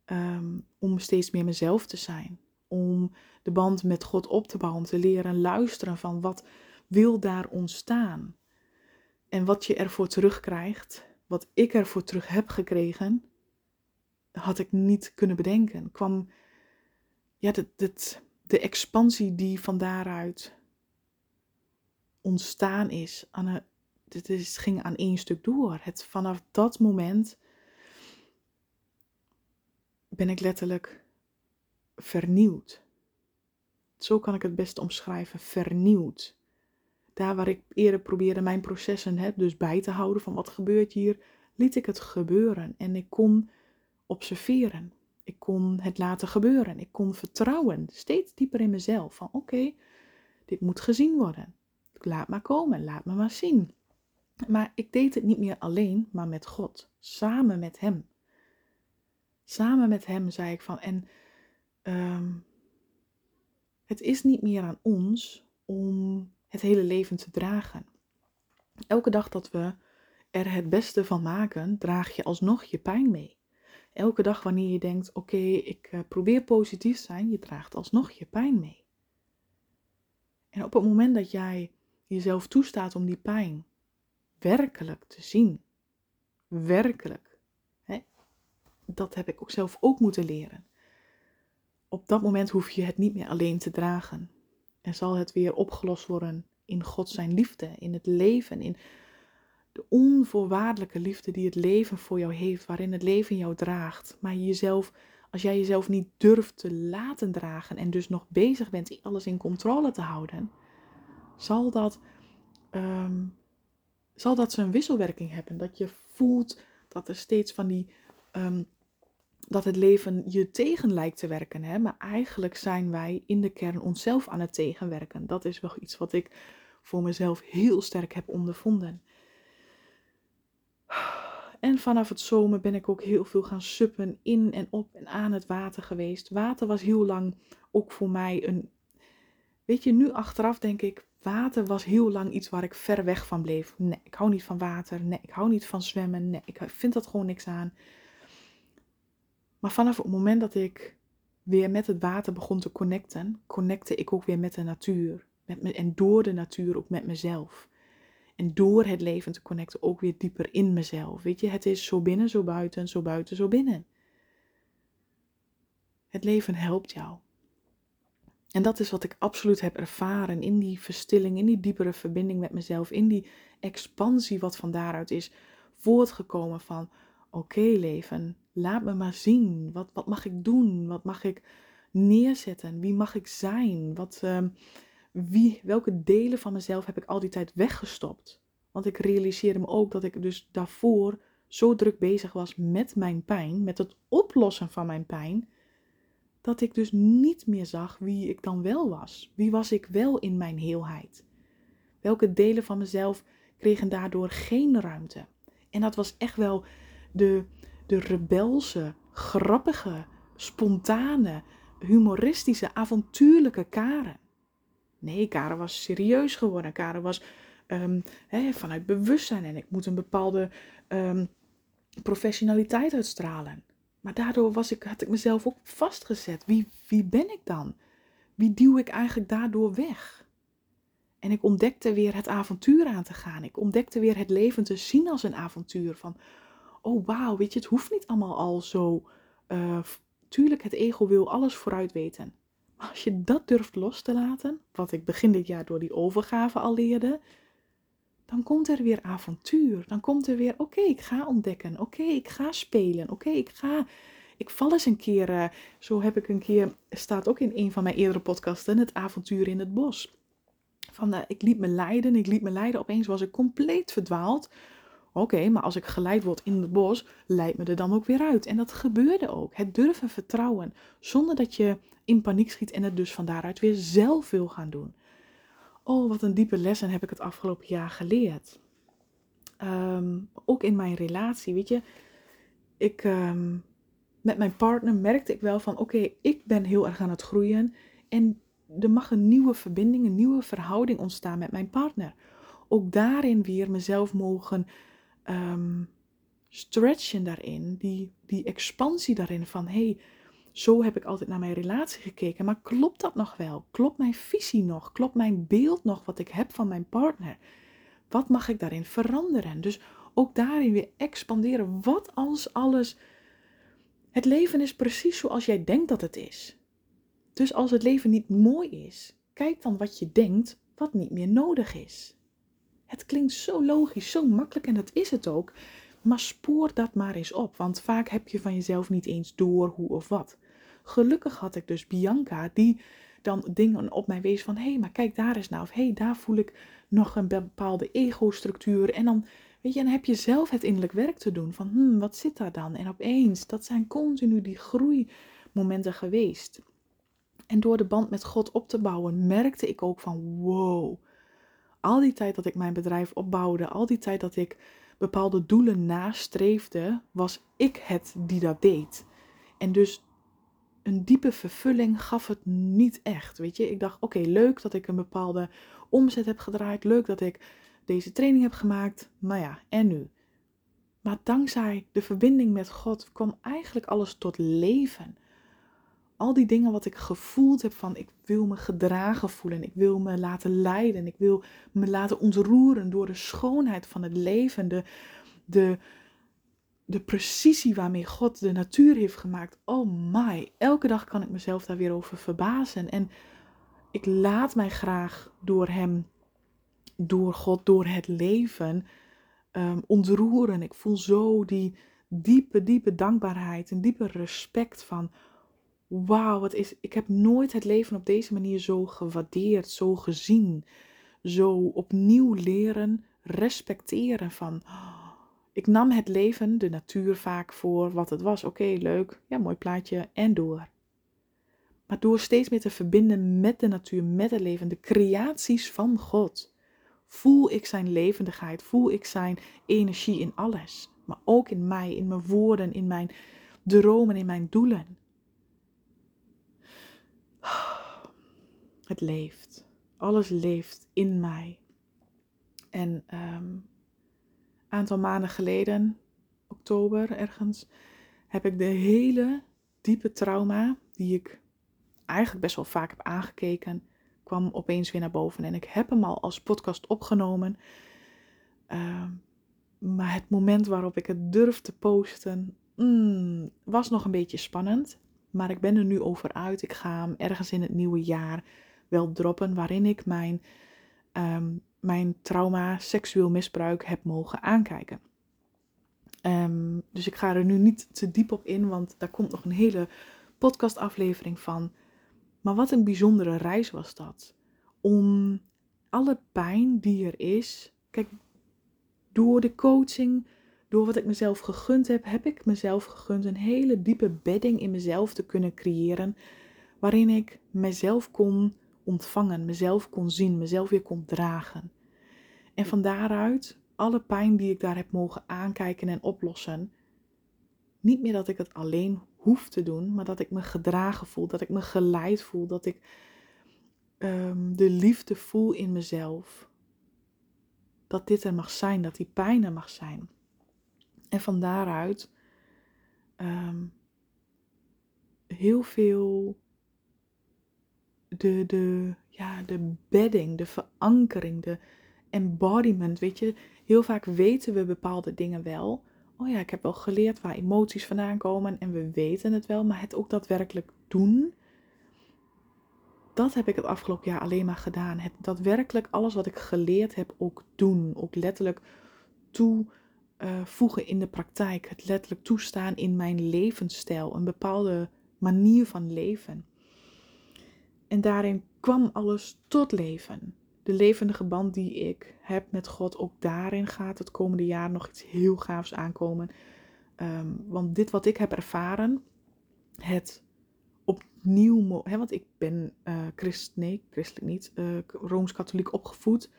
[SPEAKER 1] um, om steeds meer mezelf te zijn. Om de band met God op te bouwen, om te leren luisteren van wat wil daar ontstaan. En wat je ervoor terugkrijgt, wat ik ervoor terug heb gekregen, had ik niet kunnen bedenken. Kwam ja, de expansie die van daaruit ontstaan is aan het is, ging aan één stuk door. Het, vanaf dat moment ben ik letterlijk vernieuwd. Zo kan ik het best omschrijven, vernieuwd. Daar waar ik eerder probeerde mijn processen hè, dus bij te houden van wat gebeurt hier, liet ik het gebeuren en ik kon observeren. Ik kon het laten gebeuren. Ik kon vertrouwen, steeds dieper in mezelf. Van oké, dit moet gezien worden. Laat maar komen, laat me maar zien. Maar ik deed het niet meer alleen, maar met God, samen met Hem. Samen met Hem zei ik van, en ehm, het is niet meer aan ons om het hele leven te dragen. Elke dag dat we er het beste van maken, draag je alsnog je pijn mee. Elke dag wanneer je denkt, oké, ik uh, probeer positief te zijn, je draagt alsnog je pijn mee. En op het moment dat jij jezelf toestaat om die pijn werkelijk te zien, werkelijk, hè, dat heb ik ook zelf ook moeten leren. Op dat moment hoef je het niet meer alleen te dragen. En zal het weer opgelost worden in God zijn liefde, in het leven, in de onvoorwaardelijke liefde die het leven voor jou heeft, waarin het leven jou draagt. Maar jezelf, als jij jezelf niet durft te laten dragen en dus nog bezig bent alles in controle te houden, zal dat, um, zal dat zijn wisselwerking hebben. Dat je voelt dat er steeds van die, um, dat het leven je tegen lijkt te werken. Hè? Maar eigenlijk zijn wij in de kern onszelf aan het tegenwerken. Dat is wel iets wat ik voor mezelf heel sterk heb ondervonden. En vanaf het zomer ben ik ook heel veel gaan suppen in en op en aan het water geweest. Water was heel lang ook voor mij een. Weet je, nu achteraf denk ik, water was heel lang iets waar ik ver weg van bleef. Nee, ik hou niet van water. Nee, ik hou niet van zwemmen. Nee, ik vind dat gewoon niks aan. Maar vanaf het moment dat ik weer met het water begon te connecten, connecte ik ook weer met de natuur. Met me, en door de natuur ook met mezelf. En door het leven te connecten ook weer dieper in mezelf. Weet je, het is zo binnen, zo buiten, zo buiten, zo binnen. Het leven helpt jou. En dat is wat ik absoluut heb ervaren in die verstilling, in die diepere verbinding met mezelf, in die expansie wat van daaruit is voortgekomen van, oké leven, laat me maar zien. Wat, wat mag ik doen? Wat mag ik neerzetten? Wie mag ik zijn? Wat, uh, wie, welke delen van mezelf heb ik al die tijd weggestopt? Want ik realiseerde me ook dat ik dus daarvoor zo druk bezig was met mijn pijn, met het oplossen van mijn pijn, dat ik dus niet meer zag wie ik dan wel was. Wie was ik wel in mijn heelheid? Welke delen van mezelf kregen daardoor geen ruimte? En dat was echt wel de, de rebelse, grappige, spontane, humoristische, avontuurlijke Karen. Nee, Karen was serieus geworden. Karen was um, vanuit bewustzijn en ik moet een bepaalde um, professionaliteit uitstralen. Maar daardoor was ik, had ik mezelf ook vastgezet. Wie, wie ben ik dan? Wie duw ik eigenlijk daardoor weg? En ik ontdekte weer het avontuur aan te gaan. Ik ontdekte weer het leven te zien als een avontuur. Van, oh wauw, weet je, het hoeft niet allemaal al zo. Uh, tuurlijk, het ego wil alles vooruit weten. Maar als je dat durft los te laten, wat ik begin dit jaar door die overgave al leerde, dan komt er weer avontuur. Dan komt er weer, oké, ik ga ontdekken. Oké, ik ga spelen. Oké, ik ga, ik val eens een keer, uh, zo heb ik een keer, staat ook in een van mijn eerdere podcasten, het avontuur in het bos. Van, uh, ik liet me leiden, ik liet me leiden, opeens was ik compleet verdwaald. Oké, maar als ik geleid word in het bos, leidt me er dan ook weer uit. En dat gebeurde ook. Het durven vertrouwen, zonder dat je in paniek schiet en het dus van daaruit weer zelf wil gaan doen. Oh, wat een diepe lessen heb ik het afgelopen jaar geleerd. Ehm, ook in mijn relatie, weet je. Ik, um, met mijn partner merkte ik wel van, oké, ik ben heel erg aan het groeien. En er mag een nieuwe verbinding, een nieuwe verhouding ontstaan met mijn partner. Ook daarin weer mezelf mogen um, stretchen daarin, die, die expansie daarin van hey, zo heb ik altijd naar mijn relatie gekeken, maar klopt dat nog wel? Klopt mijn visie nog? Klopt mijn beeld nog wat ik heb van mijn partner? Wat mag ik daarin veranderen? Dus ook daarin weer expanderen. Wat als alles. Het leven is precies zoals jij denkt dat het is. Dus als het leven niet mooi is, kijk dan wat je denkt wat niet meer nodig is. Het klinkt zo logisch, zo makkelijk en dat is het ook. Maar spoor dat maar eens op, want vaak heb je van jezelf niet eens door hoe of wat. Gelukkig had ik dus Bianca, die dan dingen op mij wees van... hé, hey, maar kijk daar eens nou. Of hé, hey, daar voel ik nog een bepaalde ego-structuur. En dan, Weet je, en heb je zelf het innerlijk werk te doen van, hmm, wat zit daar dan? En opeens, dat zijn continu die groeimomenten geweest. En door de band met God op te bouwen, merkte ik ook van, wow, al die tijd dat ik mijn bedrijf opbouwde, al die tijd dat ik bepaalde doelen nastreefde, was ik het die dat deed. En dus een diepe vervulling gaf het niet echt. Weet je, ik dacht: oké, leuk dat ik een bepaalde omzet heb gedraaid. Leuk dat ik deze training heb gemaakt. Maar ja, en nu? Maar dankzij de verbinding met God kwam eigenlijk alles tot leven. Al die dingen wat ik gevoeld heb van ik wil me gedragen voelen, ik wil me laten leiden, ik wil me laten ontroeren door de schoonheid van het leven, de, de, de precisie waarmee God de natuur heeft gemaakt. Oh my, elke dag kan ik mezelf daar weer over verbazen. En ik laat mij graag door Hem, door God, door het leven um, ontroeren. Ik voel zo die diepe, diepe dankbaarheid en diepe respect van. Wauw, wat is. Ik heb nooit het leven op deze manier zo gewaardeerd, zo gezien. Zo opnieuw leren respecteren van. Ik nam het leven, de natuur vaak voor wat het was. Oké, leuk, ja, mooi plaatje en door. Maar door steeds meer te verbinden met de natuur, met het leven, de creaties van God, voel ik zijn levendigheid, voel ik zijn energie in alles. Maar ook in mij, in mijn woorden, in mijn dromen, in mijn doelen. Het leeft. Alles leeft in mij. En um, aantal maanden geleden, oktober ergens, heb ik de hele diepe trauma, die ik eigenlijk best wel vaak heb aangekeken, kwam opeens weer naar boven. En ik heb hem al als podcast opgenomen. Ehm, maar het moment waarop ik het durf te posten, mm, was nog een beetje spannend. Maar ik ben er nu over uit. Ik ga hem ergens in het nieuwe jaar wel droppen, waarin ik mijn ehm, mijn trauma seksueel misbruik heb mogen aankijken. Um, dus ik ga er nu niet te diep op in, want daar komt nog een hele podcastaflevering van. Maar wat een bijzondere reis was dat. Om alle pijn die er is. Kijk, door de coaching, door wat ik mezelf gegund heb, heb ik mezelf gegund een hele diepe bedding in mezelf te kunnen creëren. Waarin ik mezelf kon ontvangen, mezelf kon zien, mezelf weer kon dragen. En van daaruit, alle pijn die ik daar heb mogen aankijken en oplossen, niet meer dat ik het alleen hoef te doen, maar dat ik me gedragen voel, dat ik me geleid voel, dat ik um, de liefde voel in mezelf. Dat dit er mag zijn, dat die pijn er mag zijn. En van daaruit um, heel veel de, de, ja, de bedding, de verankering, de, embodiment. Weet je, heel vaak weten we bepaalde dingen wel. Oh ja, ik heb wel geleerd waar emoties vandaan komen en we weten het wel, maar het ook daadwerkelijk doen. Dat heb ik het afgelopen jaar alleen maar gedaan. Het daadwerkelijk alles wat ik geleerd heb ook doen. Ook letterlijk toevoegen uh, in de praktijk. Het letterlijk toestaan in mijn levensstijl. Een bepaalde manier van leven. En daarin kwam alles tot leven de levendige band die ik heb met God, ook daarin gaat het komende jaar nog iets heel gaafs aankomen. Ehm, want dit wat ik heb ervaren, het opnieuw, want ik ben uh, christ, nee, christelijk niet, uh, rooms-katholiek opgevoed.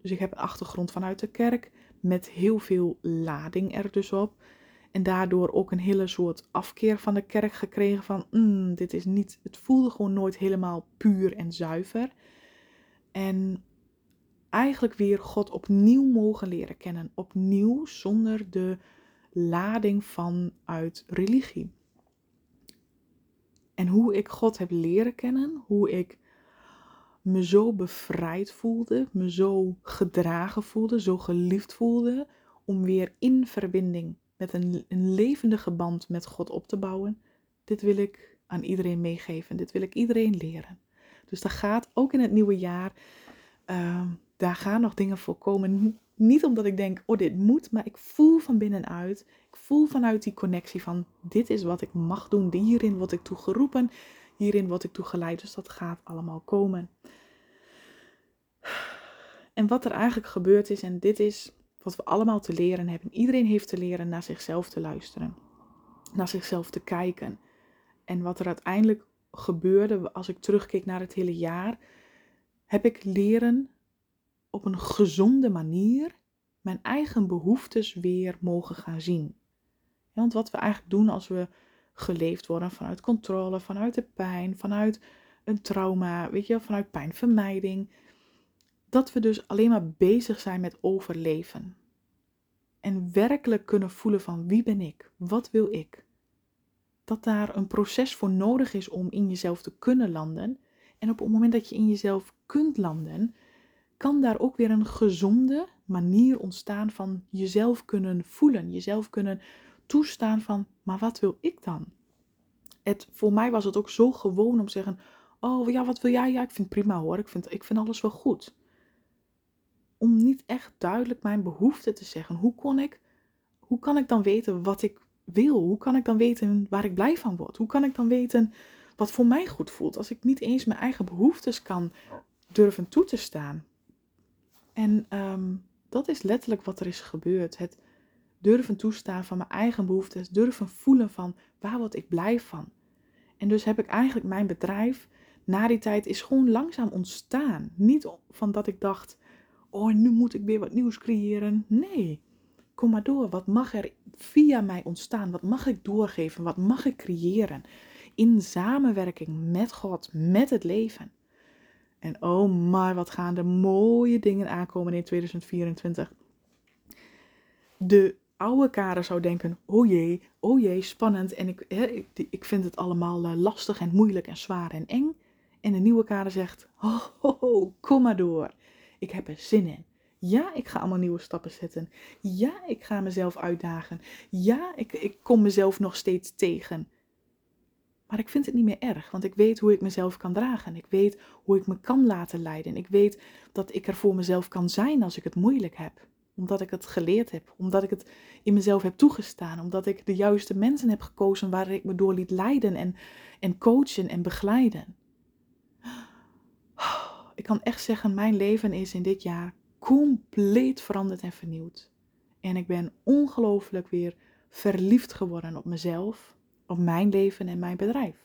[SPEAKER 1] Dus ik heb een achtergrond vanuit de kerk met heel veel lading er dus op. En daardoor ook een hele soort afkeer van de kerk gekregen van, mm, dit is niet, het voelde gewoon nooit helemaal puur en zuiver. En eigenlijk weer God opnieuw mogen leren kennen. Opnieuw zonder de lading vanuit religie. En hoe ik God heb leren kennen, hoe ik me zo bevrijd voelde, me zo gedragen voelde, zo geliefd voelde, om weer in verbinding met een, een levendige band met God op te bouwen. Dit wil ik aan iedereen meegeven, dit wil ik iedereen leren. Dus dat gaat ook in het nieuwe jaar. Uh, daar gaan nog dingen voor komen. Niet omdat ik denk, oh dit moet, maar ik voel van binnenuit. Ik voel vanuit die connectie van dit is wat ik mag doen. Hierin word ik toe geroepen. Hierin word ik toe geleid. Dus dat gaat allemaal komen. En wat er eigenlijk gebeurd is, en dit is wat we allemaal te leren hebben. Iedereen heeft te leren naar zichzelf te luisteren, naar zichzelf te kijken. En wat er uiteindelijk gebeurde als ik terugkeek naar het hele jaar, heb ik leren op een gezonde manier mijn eigen behoeftes weer mogen gaan zien. want wat we eigenlijk doen als we geleefd worden vanuit controle, vanuit de pijn, vanuit een trauma, weet je, vanuit pijnvermijding, dat we dus alleen maar bezig zijn met overleven. En werkelijk kunnen voelen van wie ben ik? Wat wil ik? Dat daar een proces voor nodig is om in jezelf te kunnen landen. En op het moment dat je in jezelf kunt landen, kan daar ook weer een gezonde manier ontstaan van jezelf kunnen voelen, jezelf kunnen toestaan van, maar wat wil ik dan? Het, voor mij was het ook zo gewoon om te zeggen, oh ja, wat wil jij? Ja, ik vind het prima hoor, ik vind, ik vind alles wel goed. Om niet echt duidelijk mijn behoeften te zeggen. Hoe kon ik, hoe kan ik dan weten wat ik wil? Hoe kan ik dan weten waar ik blij van word? Hoe kan ik dan weten wat voor mij goed voelt als ik niet eens mijn eigen behoeftes kan durven toe te staan? En ehm, dat is letterlijk wat er is gebeurd. Het durven toestaan van mijn eigen behoeftes, durven voelen van waar word ik blij van. En dus heb ik eigenlijk mijn bedrijf na die tijd is gewoon langzaam ontstaan. Niet van dat ik dacht, oh nu moet ik weer wat nieuws creëren. Nee, kom maar door. Wat mag er via mij ontstaan? Wat mag ik doorgeven? Wat mag ik creëren? In samenwerking met God, met het leven. En oh maar wat gaan er mooie dingen aankomen in 2024. De oude Karen zou denken, oh jee, oh jee, spannend. En ik, hè, ik, vind het allemaal eh, lastig en moeilijk en zwaar en eng. En de nieuwe Karen zegt, oh, oh, oh, kom maar door. Ik heb er zin in. Ja, ik ga allemaal nieuwe stappen zetten. Ja, ik ga mezelf uitdagen. Ja, ik, ik kom mezelf nog steeds tegen. Maar ik vind het niet meer erg, want ik weet hoe ik mezelf kan dragen. Ik weet hoe ik me kan laten leiden. Ik weet dat ik er voor mezelf kan zijn als ik het moeilijk heb. Omdat ik het geleerd heb, omdat ik het in mezelf heb toegestaan, omdat ik de juiste mensen heb gekozen waar ik me door liet leiden en, en coachen en begeleiden. Ik kan echt zeggen, mijn leven is in dit jaar compleet veranderd en vernieuwd. En ik ben ongelooflijk weer verliefd geworden op mezelf, op mijn leven en mijn bedrijf.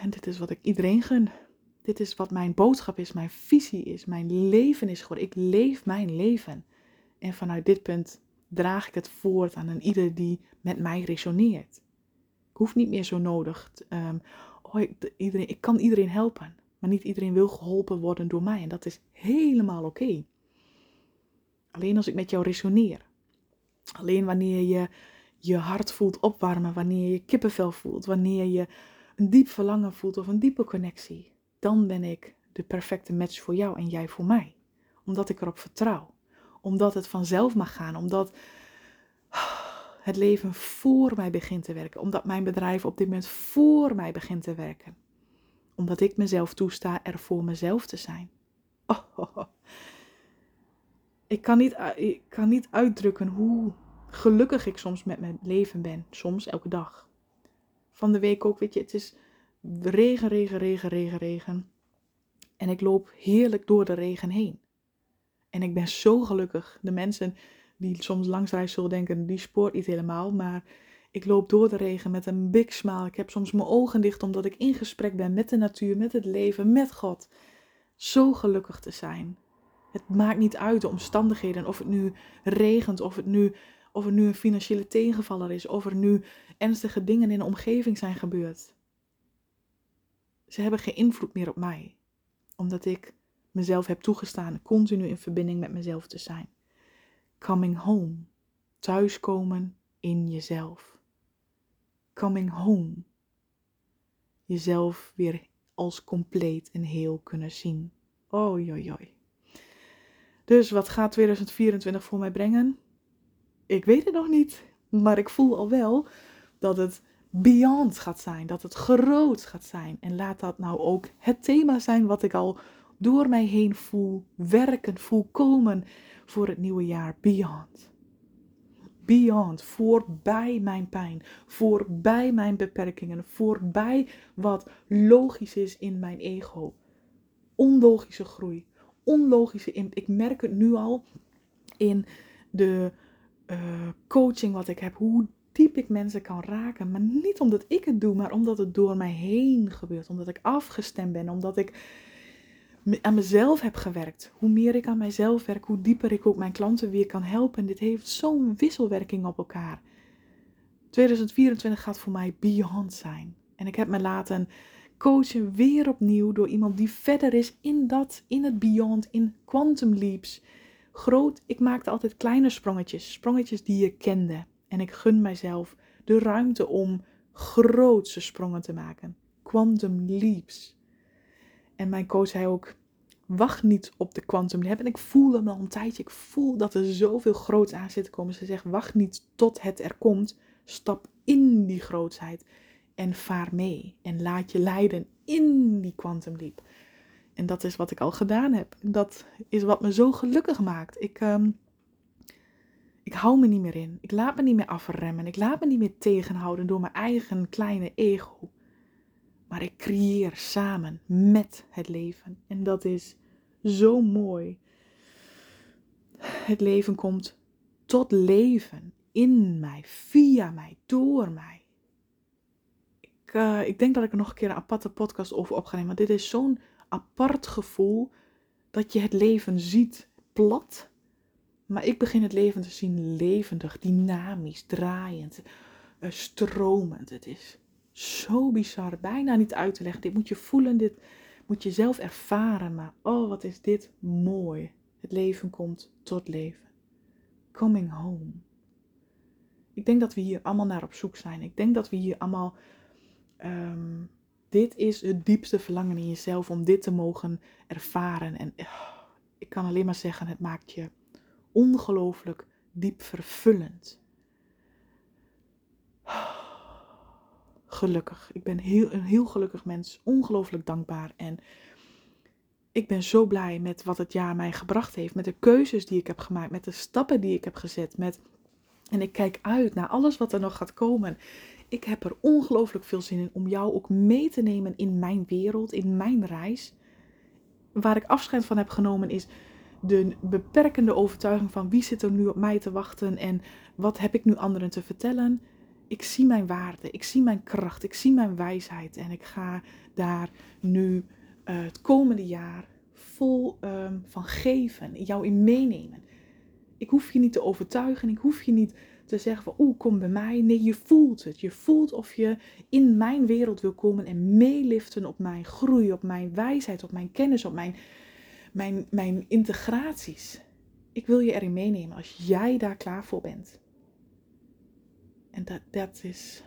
[SPEAKER 1] En dit is wat ik iedereen gun. Dit is wat mijn boodschap is, mijn visie is, mijn leven is geworden. Ik leef mijn leven. En vanuit dit punt draag ik het voort aan een ieder die met mij resoneert. Ik hoef niet meer zo nodig. Um, oh, ik, iedereen, ik kan iedereen helpen. Maar niet iedereen wil geholpen worden door mij. En dat is helemaal oké. Alleen als ik met jou resoneer. Alleen wanneer je je hart voelt opwarmen, wanneer je kippenvel voelt, wanneer je een diep verlangen voelt of een diepe connectie, dan ben ik de perfecte match voor jou en jij voor mij. Omdat ik erop vertrouw. Omdat het vanzelf mag gaan. Omdat het leven voor mij begint te werken. Omdat mijn bedrijf op dit moment voor mij begint te werken. Omdat ik mezelf toesta er voor mezelf te zijn. Oh, Ik, kan niet, ik kan niet uitdrukken hoe gelukkig ik soms met mijn leven ben. Soms elke dag. Van de week ook, weet je, het is regen, regen, regen, regen, regen. En ik loop heerlijk door de regen heen. En ik ben zo gelukkig. De mensen die soms langs rijden zullen denken, die spoort niet helemaal. Maar ik loop door de regen met een big smile. Ik heb soms mijn ogen dicht omdat ik in gesprek ben met de natuur, met het leven, met God. Zo gelukkig te zijn. Het maakt niet uit de omstandigheden, of het nu regent, of het nu of er nu een financiële tegenvaller is, of er nu ernstige dingen in de omgeving zijn gebeurd. Ze hebben geen invloed meer op mij, omdat ik mezelf heb toegestaan continu in verbinding met mezelf te zijn. Coming home, thuiskomen in jezelf. Coming home, jezelf weer als compleet en heel kunnen zien. Oi, oi. Dus wat gaat 2024 voor mij brengen? ik weet het nog niet, maar ik voel al wel dat het beyond gaat zijn, dat het groot gaat zijn. En laat dat nou ook het thema zijn wat ik al door mij heen voel, werken, voel komen voor het nieuwe jaar. Beyond. Beyond, voorbij mijn pijn, voorbij mijn beperkingen, voorbij wat logisch is in mijn ego. Onlogische groei, onlogische impact. Ik merk het nu al in de uh, coaching wat ik heb, hoe diep ik mensen kan raken. Maar niet omdat ik het doe, maar omdat het door mij heen gebeurt. Omdat ik afgestemd ben, omdat ik aan mezelf heb gewerkt. Hoe meer ik aan mijzelf werk, hoe dieper ik ook mijn klanten weer kan helpen. En dit heeft zo'n wisselwerking op elkaar. 2024 gaat voor mij beyond zijn. En ik heb me laten coachen weer opnieuw door iemand die verder is in dat, in het beyond, in quantum leaps. Groot, ik maakte altijd kleine sprongetjes, sprongetjes die je kende. En ik gun mijzelf de ruimte om grootse sprongen te maken. Quantum leaps. En mijn coach zei ook, wacht niet op de quantum leap. En ik voel hem al een tijdje. Ik voel dat er zoveel groots aan zit te komen. Ze zegt, wacht niet tot het er komt. Stap in die grootsheid en vaar mee. En laat je leiden in die quantum leap. En dat is wat ik al gedaan heb. Dat is wat me zo gelukkig maakt. Ik, ehm, ik hou me niet meer in. Ik laat me niet meer afremmen. Ik laat me niet meer tegenhouden door mijn eigen kleine ego. Maar ik creëer samen met het leven. En dat is zo mooi. Het leven komt tot leven in mij, via mij, door mij. Ik, uh, ik denk dat ik er nog een keer een aparte podcast over op ga nemen. Maar dit is zo'n apart gevoel dat je het leven ziet plat. Maar ik begin het leven te zien levendig, dynamisch, draaiend, uh, stromend. Het is zo bizar, bijna niet uit te leggen. Dit moet je voelen, dit moet je zelf ervaren. Maar oh, wat is dit mooi. Het leven komt tot leven. Coming home. Ik denk dat we hier allemaal naar op zoek zijn. Ik denk dat we hier allemaal. Ehm, dit is het diepste verlangen in jezelf om dit te mogen ervaren. En oh, ik kan alleen maar zeggen, het maakt je ongelooflijk diep vervullend. Gelukkig. Ik ben heel, een heel gelukkig mens. Ongelooflijk dankbaar. En ik ben zo blij met wat het jaar mij gebracht heeft. Met de keuzes die ik heb gemaakt. Met de stappen die ik heb gezet. Met en ik kijk uit naar alles wat er nog gaat komen. Ik heb er ongelooflijk veel zin in om jou ook mee te nemen in mijn wereld, in mijn reis. Waar ik afscheid van heb genomen is de beperkende overtuiging van wie zit er nu op mij te wachten en wat heb ik nu anderen te vertellen. Ik zie mijn waarde, ik zie mijn kracht, ik zie mijn wijsheid en ik ga daar nu uh, het komende jaar vol um, van geven, jou in meenemen. Ik hoef je niet te overtuigen. Ik hoef je niet te zeggen van oeh, kom bij mij. Nee, je voelt het. Je voelt of je in mijn wereld wil komen en meeliften op mijn groei, op mijn wijsheid, op mijn kennis, op mijn, mijn, mijn integraties. Ik wil je erin meenemen als jij daar klaar voor bent. En dat, dat is,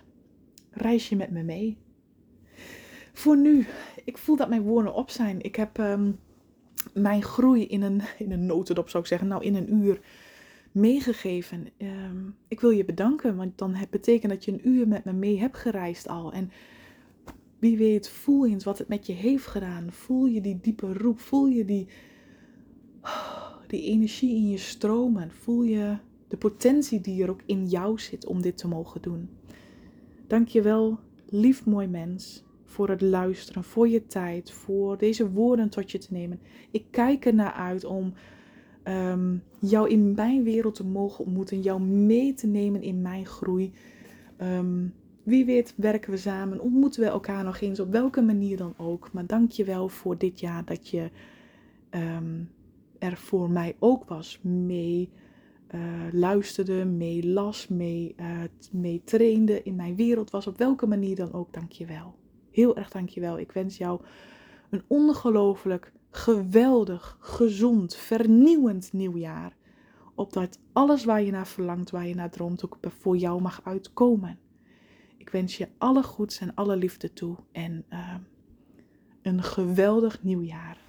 [SPEAKER 1] reis je met me mee. Voor nu, ik voel dat mijn woorden op zijn. Ik heb ehm, mijn groei in een, in een notendop, zou ik zeggen, nou in een uur meegegeven. Ehm, ik wil je bedanken, want dan het betekent dat je een uur met me mee hebt gereisd al. En wie weet, voel eens wat het met je heeft gedaan. Voel je die diepe roep, voel je die, die energie in je stromen. Voel je de potentie die er ook in jou zit om dit te mogen doen. Dank je wel, lief mooi mens, voor het luisteren, voor je tijd, voor deze woorden tot je te nemen. Ik kijk er naar uit om um, jou in mijn wereld te mogen ontmoeten, jou mee te nemen in mijn groei. Um, wie weet werken we samen, ontmoeten we elkaar nog eens op welke manier dan ook. Maar dank je wel voor dit jaar dat je um, er voor mij ook was, mee uh, luisterde, mee las, mee, uh, mee trainde, in mijn wereld was, op welke manier dan ook. Dank je wel. Heel erg dank je wel. Ik wens jou een ongelooflijk geweldig, gezond, vernieuwend nieuwjaar. Opdat alles waar je naar verlangt, waar je naar droomt, ook voor jou mag uitkomen. Ik wens je alle goeds en alle liefde toe en uh, een geweldig nieuwjaar.